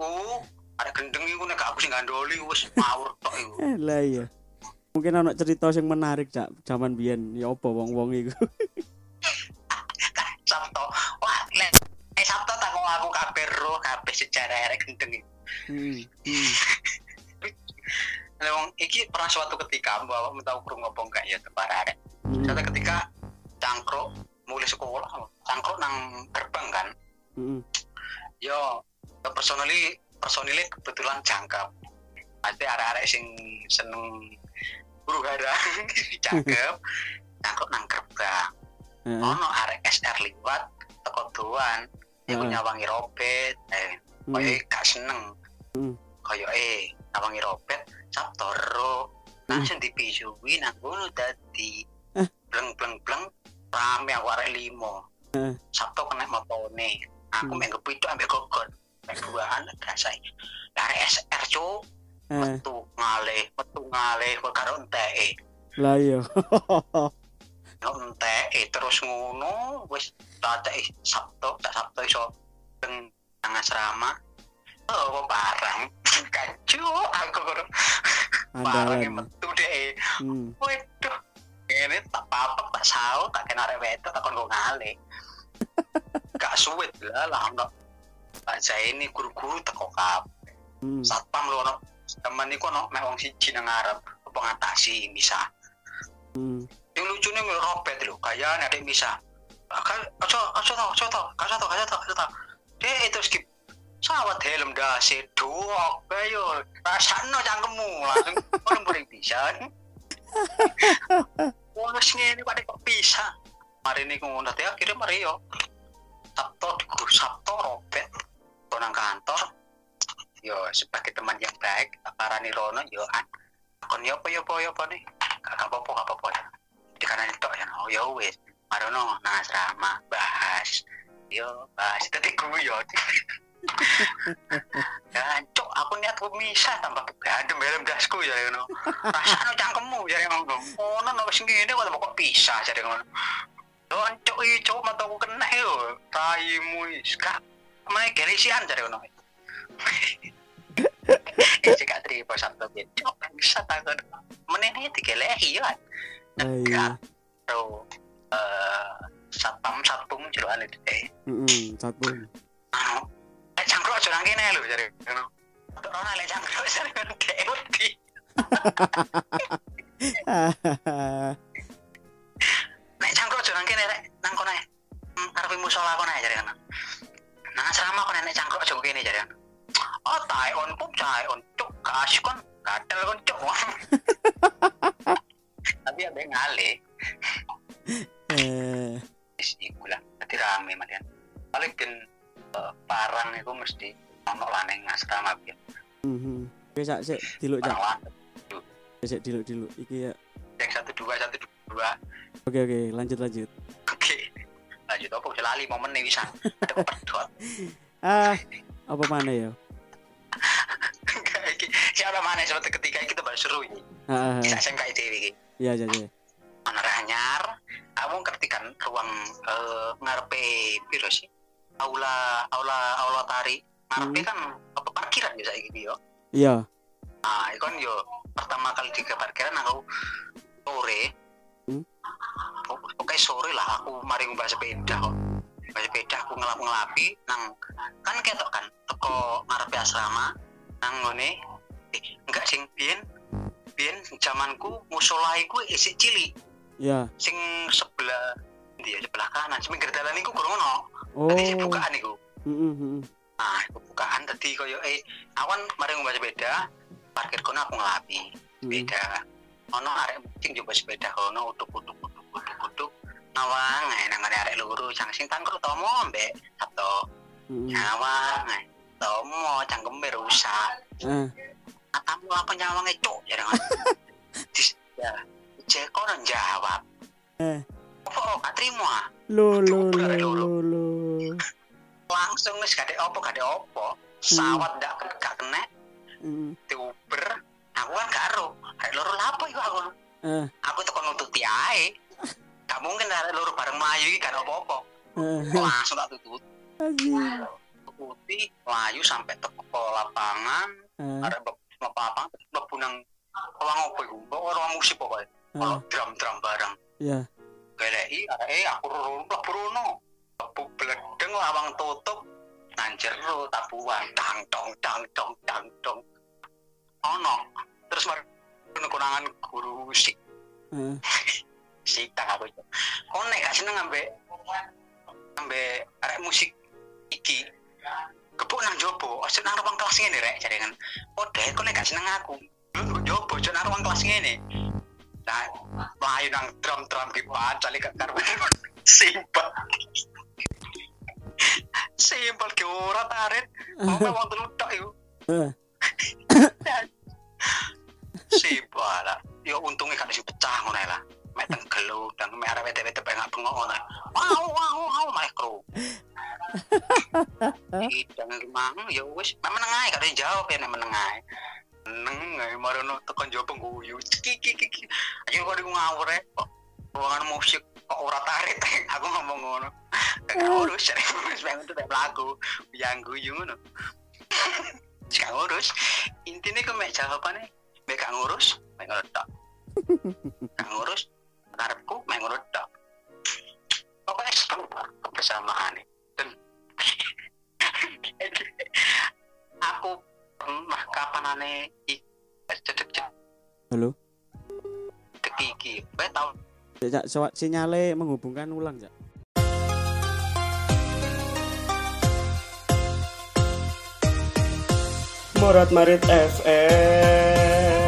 uh ada gendeng iku nek aku sing gandoli wis ngawur tok iku. Eh, Lah iya. Mungkin ana cerita sing menarik cak zaman biyen ya apa wong-wong iku. Sabto wah nek eh Sabto tak aku kabeh ro kabeh sejarah arek gendeng Hmm. hmm. Lah, wong iki pernah suatu ketika bahwa mau tahu kurung ngomong gak ya tebar arek Hmm. suatu ketika cangkruk mulai sekolah cangkruk nang gerbang kan Hmm. yo personally personilnya kebetulan jangkep pasti arek-arek sing seneng buru hara jangkep jangkep nang gerbang ono arek SR liwat teko doan. Iku nyawangi robet eh Hmm. koyo gak seneng. Hmm. koyo eh nyawangi robet sabtoro langsung dipisuwi nang ngono dadi. Eh. bleng bleng bleng. Rame aku arek limo sabto kena motone. Aku Hmm. main kepitu ambil gogon. Main duaan rasai dari SR cuk metu ngalih metu ngalih kok karo enteke lah iya. enteke terus ngono wis tak sabto tak sabto iso teng asrama oh barang kacu aku kudu barangnya Andalan. metu deh Hmm. waduh ini tak apa tak sao tak kena wedok tak kon ngalih gak suwit lah lah ono aja ini guru-guru teko kap Hmm. satpam lu ono temen iku ono mek wong siji nang ngarep apa ngatasi bisa Hmm. yang lucunya nggak robet lho kayak ada yang bisa kan aco aco tau aco tau aco tau aco tau aco tau deh itu skip sawat helm dasi duok ayo rasanya cangkemmu langsung orang boleh bisa Wah, sini ini pada kok bisa. Hari ini ngono tadi akhirnya Mario. Sabto di grup Sabto robet. Nang kantor. Yo sebagai teman yang baik, arani Rono yo an. Kon yo apa yo apa yo apa nih? Gak apa-apa gak apa-apa ya. Di kanan itu ya. Oh ya wis. Marono nang asrama bahas. Yo bahas tadi gue yo. Gancok, aku niat bisa tambah adem helm dasku ya ngono. Rasane cangkemmu ya ngono. Ono no wis ngene kok kok bisa jadi ngono. Gancok iki cok mataku kena yo. Raimu wis gak Mana gelisian jadi ngono. Gak terima satu bit. Cok bisa takut. Menene digelehi ya. Ah, iya. Bro. Eh satpam satpam jeroan itu eh. Satu. anu lek cangkruk nang kene lho jare ngono Untuk rono lek cangkruk jare wedi nek cangkruk nang kene rek nang kono. Hmm, arepe musola kono jare ngono nang asrama kono nek cangkruk aja kene jare ngono oh tae on pup tae on cuk kasih kon gatel kon cuk tapi ada yang ngalih Eh, wis iku lah dadi rame malian paling ben eh, parang itu mesti ono lah ning asrama biyen mhm. Oke, sak sik diluk cak. lanjut Sik diluk diluk. Iki ya. yang satu dua satu dua Oke oke, lanjut lanjut. oke lanjut apa bisa lali momen nih bisa cepet dot Ah, apa mana ya? Siapa mana seperti ketika kita baru seru ini Ah, ah, bisa ah. SMK ITW ini Iya iya iya. mana ranyar kamu ngerti kan ruang eh, ngarepe piro sih aula aula aula tari ngarepe Hmm. kan apa parkiran bisa gitu yo Iya. nah itu kan yo pertama kali di parkiran aku sore Hmm. Pok- pokoknya sore lah aku mari ngubah sepeda kok ngubah sepeda aku ngelap ngelapi nang kan ketok kan teko ngarepe asrama nang ngone eh, enggak sing biyen biyen zamanku musola iku isik cilik Iya. sing sebelah dia sebelah kanan sing pinggir dalan iku kurang ono Oh. tadi bukaan iku Heeh heeh. nah iku bukaan tadi koyo eh awan mari ngubah sepeda parkir kono aku ngelapi Heeh. sepeda ono arek sing coba sepeda kono utuk utuk utuk utuk utuk nawang ae nang arek loro cang sing tangkrut tomo mbek Sabto Heeh. nyawang ae tomo cangkeme rusak Ah, atamu apa nyawang cuk ya ya cek kono jawab. Eh. oh gak terima? Lo lo lo lo lo. langsung wis gak ada opo gak ada opo sawat gak gak kena. Heeh. diuber. Aku kan karo arek loro lapo iku aku? Ah, aku tuh nututi ae gak mungkin ada loro bareng melayu iki gak ada apa-apa. Ah, langsung tak tutut anjing. tututi melayu sampai teko lapangan. Ah, ada lapangan mlebu nang ruang apa iku? Ruang musik pokoknya ah, ono drum-drum bareng. Ya. geleki eh aku mlebu rono. Mlebu bledeng lawang tutup nang jero tabuhan dang dong dang dong dang dong. Ono. Terus mari konangan guru musik. Ah, sikang aku itu. Kau nek gak seneng ambek ambek arek musik iki kebuk nang jopo ojo nang ruang kelas ngene rek jadi kan. Oh deh kok nek gak seneng aku? Lu jopo ojo nang ruang kelas ngene. Nah melayu nang drum drum di cali ke karena simpel. Simpel ke ora tarik mau wong telu tok iku. Eh. simpel lah. Yo untungnya kan isi pecah ngono lah mek tenggelu dan mek arep wete-wete pengen bengok ngono. Wow wow wow malah kru Idang mang ya wis meneng ae gak ada yang jawab ya meneng ae. Meneng ae marono tekan jawab pengguyu. Ki ki ki ki. Ayo kok ngawur ya kok ruangan musik kok ora tarik aku ngomong ngono. Gak urus wis pengen tuh pelaku yang guyu ngono. Gak ngurus. Intinya kok mek jawabannya mek gak ngurus mek gak ngurus karepku mek ngono tok pokoknya seru kebersamaan dan aku pernah kapan aneh cedek cedek Halo. gigi gue tau Cak, so- sinyale menghubungkan ulang, Cak. Morat Marit FM.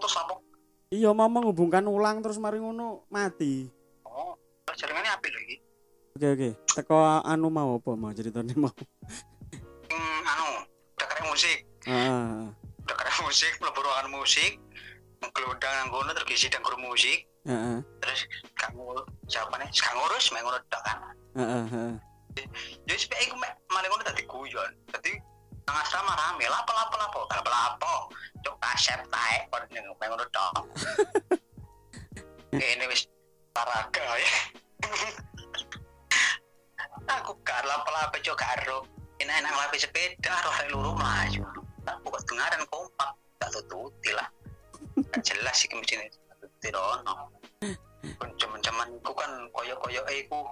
Terputus apa Iya, mau menghubungkan ulang terus mari ngono mati. oh jaringannya api lagi Oke, oke. Teko anu mau apa mau ceritanya mau. hmm, anu keren musik Ah, keren musik mlebu ruangan musik ngelundang nang kono terus isi dan guru musik heeh. terus kamu jawabannya sekarang ngurus main ngono kan Heeh, heeh. jadi supaya aku malah ngono tadi guyon tadi nang asrama rame. Lapo lapo lapo. Lapo. Lapo cok kasep tae main ngono tok. Ini wis paraga ya. Aku gak lapo lapo cok karo ini enak lapo sepeda roh luru maju. Aku kok dengaran kompak. Gak tututi lah. Gak jelas sih kemungkinan tututi rono zaman-zaman iku kan koyo-koyo eh iku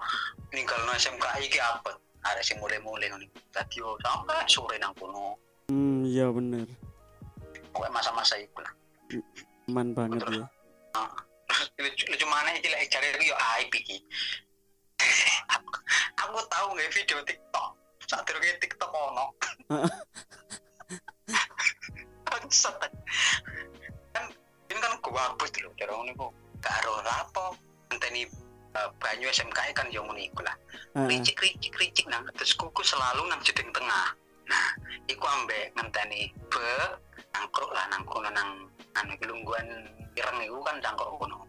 ninggalno SMK iki apa ada sing mulai-mulai dadi yo sampai sore nang kono. Hmm, iya bener. pokoknya masa-masa iku lah. Man banget ya. lucu, lucu mana iki lek cari yo aib iki. Aku, aku tahu nggak video TikTok. Saat durunge TikTok ono. Bangsat. Kan ini kan gua abut lho cara ngono iku. Karo lapo ngenteni eh, banyu SMK kan yo ngono iku lah. Ricik ricik ricik nang terus kuku selalu nang jeding tengah. Nah iku ambek ngenteni be nangkruk lah nang kono nang anu iki lungguhan ireng iku kan cangkruk kono.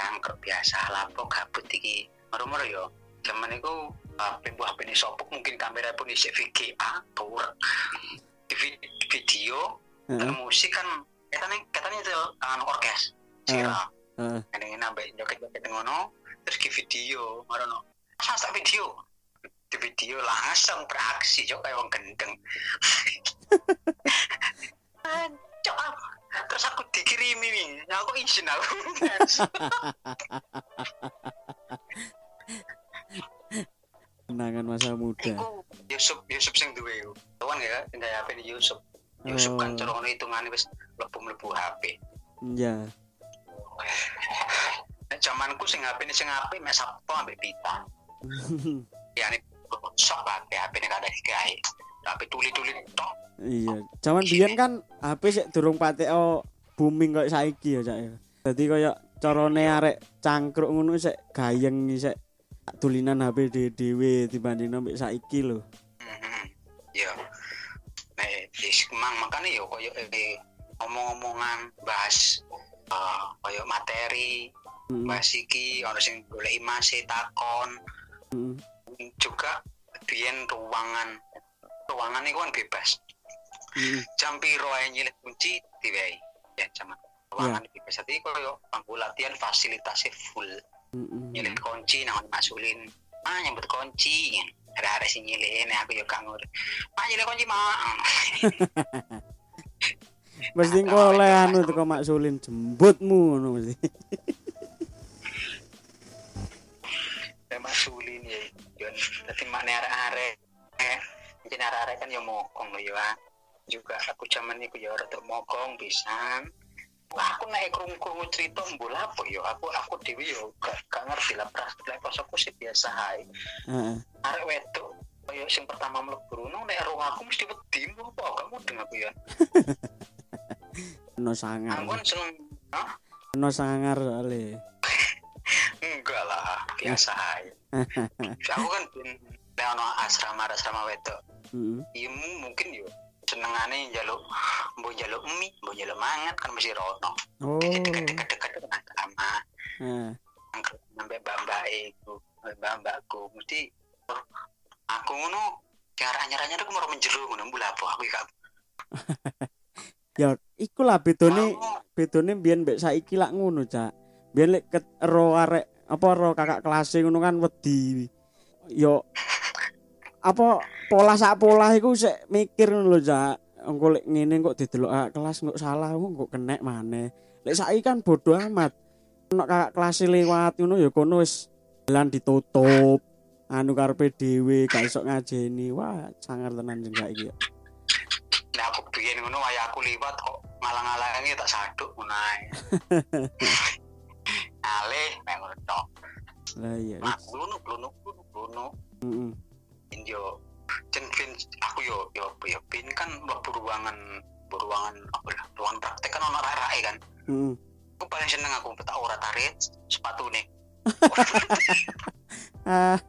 Nangkruk biasa lapo gabut iki. Moro-moro yo zaman iku HP buah HP ini sopuk mungkin kamera pun isi VGA tour Vi- video Heeh. musik kan katanya katanya itu anu orkes sira Heeh. ini nambah joget-joget ngono terus ke video marono masa video di video langsung beraksi cok kayak wong gendeng Cok, terus aku dikirimi nih aku izin aku Kenangan masa muda. Iku Yusuf Yusuf sing duwe iku. Tuan ya sing gawe HP ini Yusuf Yusuf kan Oh. corong hitungane wis mlebu-mlebu HP Iya. Nek zamanku sing HP ini sing HP mek Sabtu ambek pita ya ini sok HP HP ini kada digawe tapi tuli-tuli tok Iya, zaman biyen kan HP sik durung pateko booming kaya saiki ya, Cak ya. Dadi kaya carane arek cangkruk ngono sik gayeng sik tulinan HP dhewe dibanding mbek saiki lho. Mhm. Iya. Nah, wis mang makane yo koyo eh, omong-omongan bahas eh, koyo materi, Heeh. bahas iki ono sing golek imase takon, juga biyen ruangan ruangan itu kan bebas. Heeh. Jam piro ae nyilih kunci diwehi. Ya, zaman ruangan bebas. Jadi koyo bangku latihan fasilitasnya full. Nyilih kunci nang masulin ah nyambut kunci ada ada sih nyilih ini aku juga ngur ah nyilih kunci mah Mesti engko oleh anu teko maksulin jembutmu ngono mesti. saya masulin ya Jon. Tapi mana arek eh mungkin arek arek kan ya mokong loh ya. Juga aku zaman itu ya rada mokong bisa Wah, aku naik krungu-krungu cerita mbul apa yo aku aku dewi yo gak, gak ngerti lah. Pras lek aku sih biasa ae. Heeh. arek wedok kaya sing pertama mlebu rono nek ero aku mesti wedi apa? Gak mudeng aku ya Ono sangar. aku kan seneng? Ono sangar soalnya. enggak lah biasa ae aku kan bin ono asrama asrama wedok Heeh. iya mu- mungkin yo senengane njaluk mbok njaluk mie mbok njaluk mangan kan mesti rono Oh. dekat-dekat nang kamar Heeh. sampai mbak-mbak itu mbak-mbakku mesti oh, aku ngono cara anyar-anyar aku mau menjeru ngono mbul apa aku gak Ya iku lah bedone bedone biyen mbek saiki lak ngono, Cak. Biyen lek ero arek apa ero kakak kelas ngono kan wedi. Yo apa pola sak pola iku sik mikir ngono lho, Cak. Engko lek ngene kok didelok kakak kelas kok salah kok kenek maneh. Lek saiki kan bodoh amat. Ono kakak kelas lewat ngono ya kono wis jalan ditutup. Anu karepe dhewe gak iso ngajeni. Wah, sangar tenan jeng saiki ya. Bikin ngono waya aku liwat kok ngalang-alangi tak saduk ngono ae. Alih mek ngono tok. Lah iya. mak blunu blunu blunu blunu Heeh. yo jen bin aku yo yo yo bin kan mlebu ruangan ruangan apa lah ruangan praktek kan ono rai kan. Heeh. aku paling seneng aku tak ora tarik sepatu nih. Ah,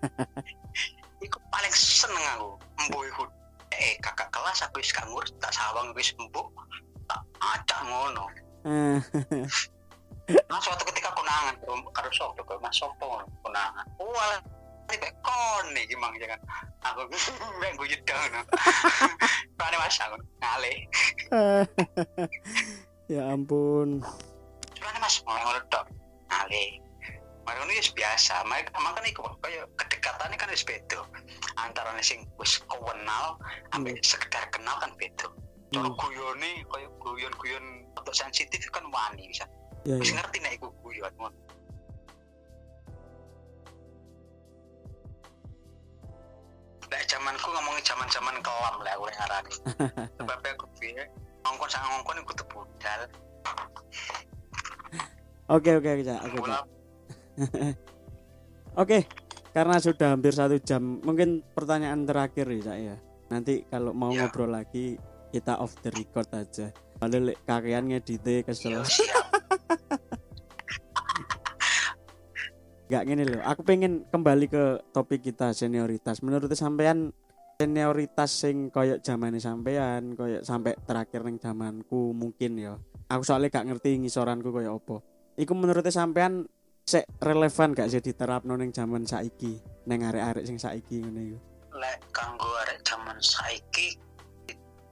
Iku paling seneng aku iku eh kakak kelas aku wis gak ngurus tak sawang wis embo tak acak ngono. Ah. nah suatu ketika konangan karo sapa karo mas sopo konangan wala ini baik kon nih gimana jangan aku mek gue jedang no pane mas aku ngale ya ampun. pane mas ngono tok. Ngale Mari ini biasa, makanya makanya iku kaya kedekatannya kan wis beda. Antara sing wis kenal ambek sekedar kenal kan beda. Cara Hmm. guyone kaya guyon-guyon untuk sensitif kan wani bisa. Ya, Wis ya. ngerti nek iku guyon. Nek zamanku ngomongin zaman-zaman kelam lah aku ngarani. Sebab aku piye ngongkon sak ngongkon iku budal. Oke oke oke. Oke, karena sudah hampir satu jam, mungkin pertanyaan terakhir ya Cak ya. Nanti kalau mau Ya. ngobrol lagi kita off the record aja. Lek kakean ngedite kesel. siap. Gak gini loh. Aku pengen kembali ke topik kita senioritas. Menurut sampean senioritas sing koyok zamane sampean, koyok sampai terakhir neng zamanku mungkin ya. Aku soalnya gak ngerti ngisoranku koyok opo. Iku menurut sampean sek relevan gak sih diterapno neng zaman saiki, neng arek-arek sing saiki ngene iku. Lek kanggo arek zaman saiki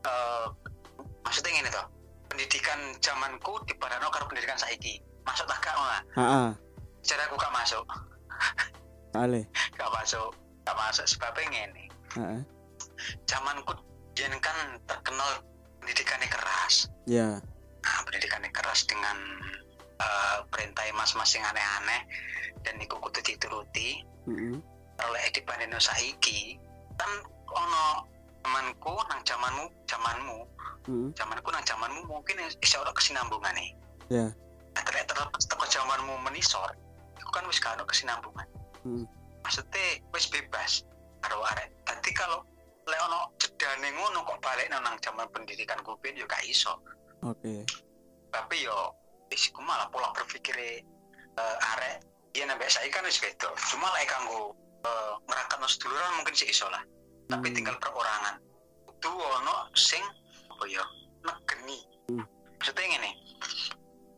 eh maksudnya ngene toh. Pendidikan zamanku dipadano karo pendidikan saiki. Masuk tak gak ora? Heeh, Cara aku gak masuk. soalnya. Gak masuk. Gak masuk sebabnya ngene. Heeh. zamanku jen kan terkenal pendidikannya keras Ya. nah, pendidikannya keras dengan eh, perintah mas-mas yang aneh-aneh dan iku kudu dituruti Heeh. oleh dibanding saiki kan ono zamanku nang zamanmu zamanmu Heeh. zamanku nang zamanmu mungkin bisa ora kesinambungan nih Ya. nah, ternyata terlepas teko zamanmu menisor itu kan wis gak ono kesinambungan Hmm. maksudnya wis bebas karo arek tadi kalau lek ono jedane ngono kok balik nang zaman pendidikan gue yo gak iso Oke. tapi yo wis malah pola berpikir arek iya nambah saya kan wis beda cuma lek kanggo uh, ngerakat seduluran mungkin sih iso lah tapi Hmm. tinggal perorangan itu ono sing apa ya negeni Hmm. maksudnya ngene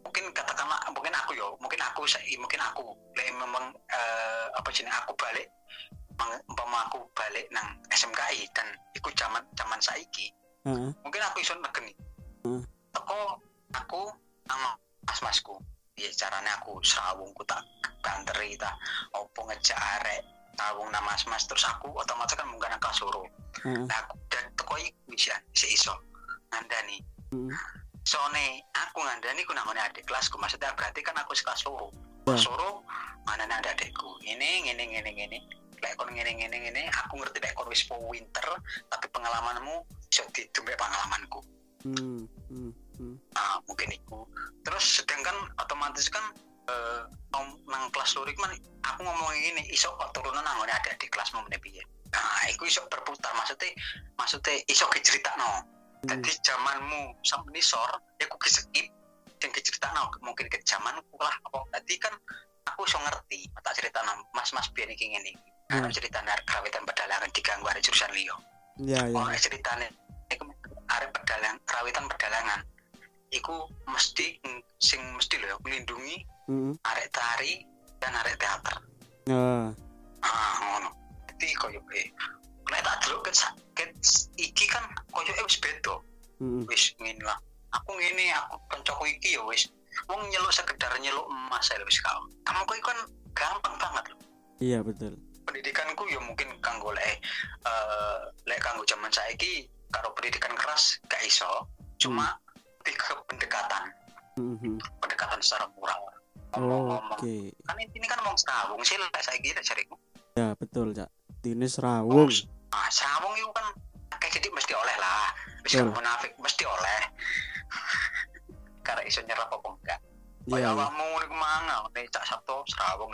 mungkin katakanlah mungkin aku yo mungkin aku sa- mungkin aku lek memang eh, apa jenis aku balik umpama aku balik nang SMKI dan iku zaman zaman saiki Heeh. mungkin aku iso negeni Hmm. teko aku nang mas-masku ya caranya aku serawungku tak ganteri tak opo ngejak arek tawung nama mas-mas terus aku otomatis kan menggunakan kasuro Heeh. nah aku dan teko iku bisa si iso ngandani Heeh. soalnya aku ngandani ku nangone adik kelasku maksudnya berarti kan aku sekelas Ya. kelas loro mana ada adikku ini ini ini ini lek kon ngene ngene ngene aku ngerti lek kon wis winter tapi pengalamanmu iso ditumbek pengalamanku Hmm. Hmm. Hmm. nah, mungkin itu. Terus sedangkan otomatis kan eh, nang kelas lurik man aku ngomong ini iso kok turunan nang ada di kelas mau piye? Nah iku iso berputar maksudnya maksudnya iso no Hmm. jadi zamanmu sampai nisor ya aku skip yang no mungkin ke zamanku lah apa. Tadi kan aku iso ngerti tak cerita mas mas biar ngene. Iki Hmm. Ana ceritanya kerawitan pedalangan diganggu ada jurusan liyo ya ya. Oh ceritanya arek pedalang kerawitan pedalangan iku mesti sing mesti ya, melindungi Mm-mm. arek tari dan arek teater. Ah, ah ngono. Jadi koyo eh nek tak delok ket sa- ket iki kan koyo eh wis beda. Mm-mm. wis ngene lah. Aku ngene aku kancaku iki ya wis wong nyeluk sekedar nyeluk emas ya wis kau kamu kok kan gampang banget loh iya betul. Pendidikanku ya mungkin kanggo lek eh lek kanggo zaman saiki karo pendidikan keras gak iso. Cuma lebih ke pendekatan. Mhm. pendekatan secara moral. Oke. Ngomong-ngomong kan ini kan ngomong serawung sih lek saiki lek cariku ya betul cak. Ini serawung. Ah serawung itu kan kayak jadi mesti oleh lah. Gak munafik mesti oleh. Karena iso nyerap apa enggak. Iya Kayak iya. awakmu niku manga nek cak Sabtu serawung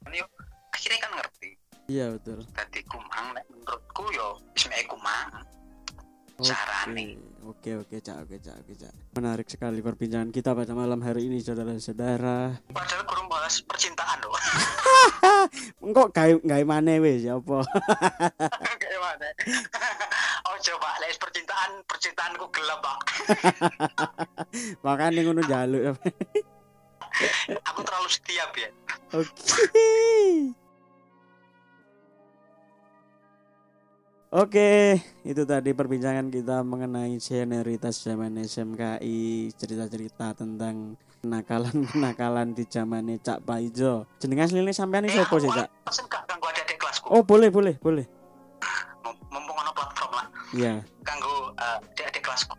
kan yo akhirnya kan ngerti. Iya betul. Dadi kumang menurutku yo mek kumang Carane. oke oke cak oke cak oke cak. Menarik sekali perbincangan kita pada malam hari ini saudara-saudara. Padahal kurang bahas percintaan loh. Kok gawe gawe maneh wis ya apa? Kayak mana oh coba les percintaan percintaanku gelap pak. Makanya ngono jaluk aku terlalu setia ya Oke. Oke, itu tadi perbincangan kita mengenai senioritas zaman SMKI, cerita-cerita tentang kenakalan-kenakalan di zaman Cak Paijo. Jenengan asline sampean iki sapa sih, Cak? Oh, boleh, boleh, boleh. Mumpung ono platform lah Iya. kanggo eh, adik-adik kelasku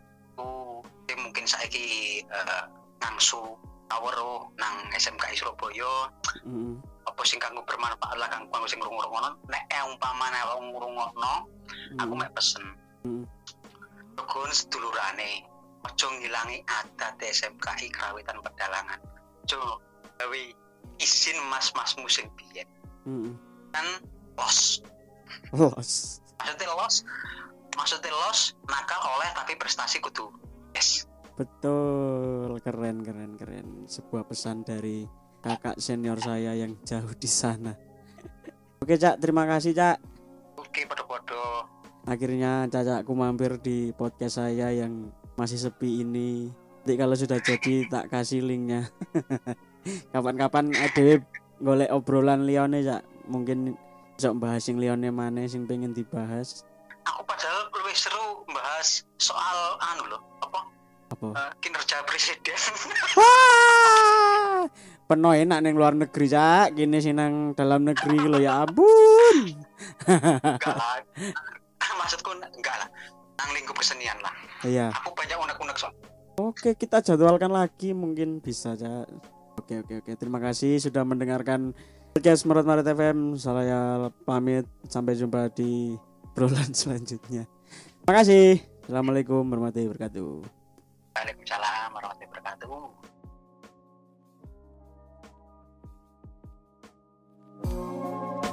mungkin saiki eh, ngangsu awero nang SMKI Surabaya Mm, apa sing kanggo bermanfaat lah kanggo kanggo sing ngrungokno? Nek eh, umpamane wong ngrungokno aku mm, mek pesen. Mm. Tukun sedulurane ojo ngilangi adat SMKI kerawitan pedalangan. Ojo gawe izin mas-masmu sing biyen. Mm. kan los. Los. maksudnya los maksudnya los nakal oleh tapi prestasi kudu. Yes. Betul, keren keren keren. Sebuah pesan dari kakak senior saya yang jauh di sana. Oke, Cak, terima kasih, Cak. oke podo-podo Akhirnya cacakku mampir di podcast saya yang masih sepi ini. Nanti kalau sudah jadi tak kasih linknya. Kapan-kapan ada golek obrolan lione Cak. Mungkin bisa bahas sing lione mana sing pengen dibahas. aku padahal lebih seru bahas soal anu loh apa Apa? eh, kinerja presiden Penuh enak neng luar negeri cak, gini sih nang dalam negeri lo ya ampun. maksudku enggak lah nang lingkup kesenian lah Iya, aku banyak unek-unek soal oke kita jadwalkan lagi mungkin bisa cak. Oke oke oke, terima kasih sudah mendengarkan podcast Merat Maret FM. Saya pamit, sampai jumpa di obrolan selanjutnya. Terima kasih. Assalamualaikum warahmatullahi wabarakatuh. Waalaikumsalam warahmatullahi wabarakatuh Thank you.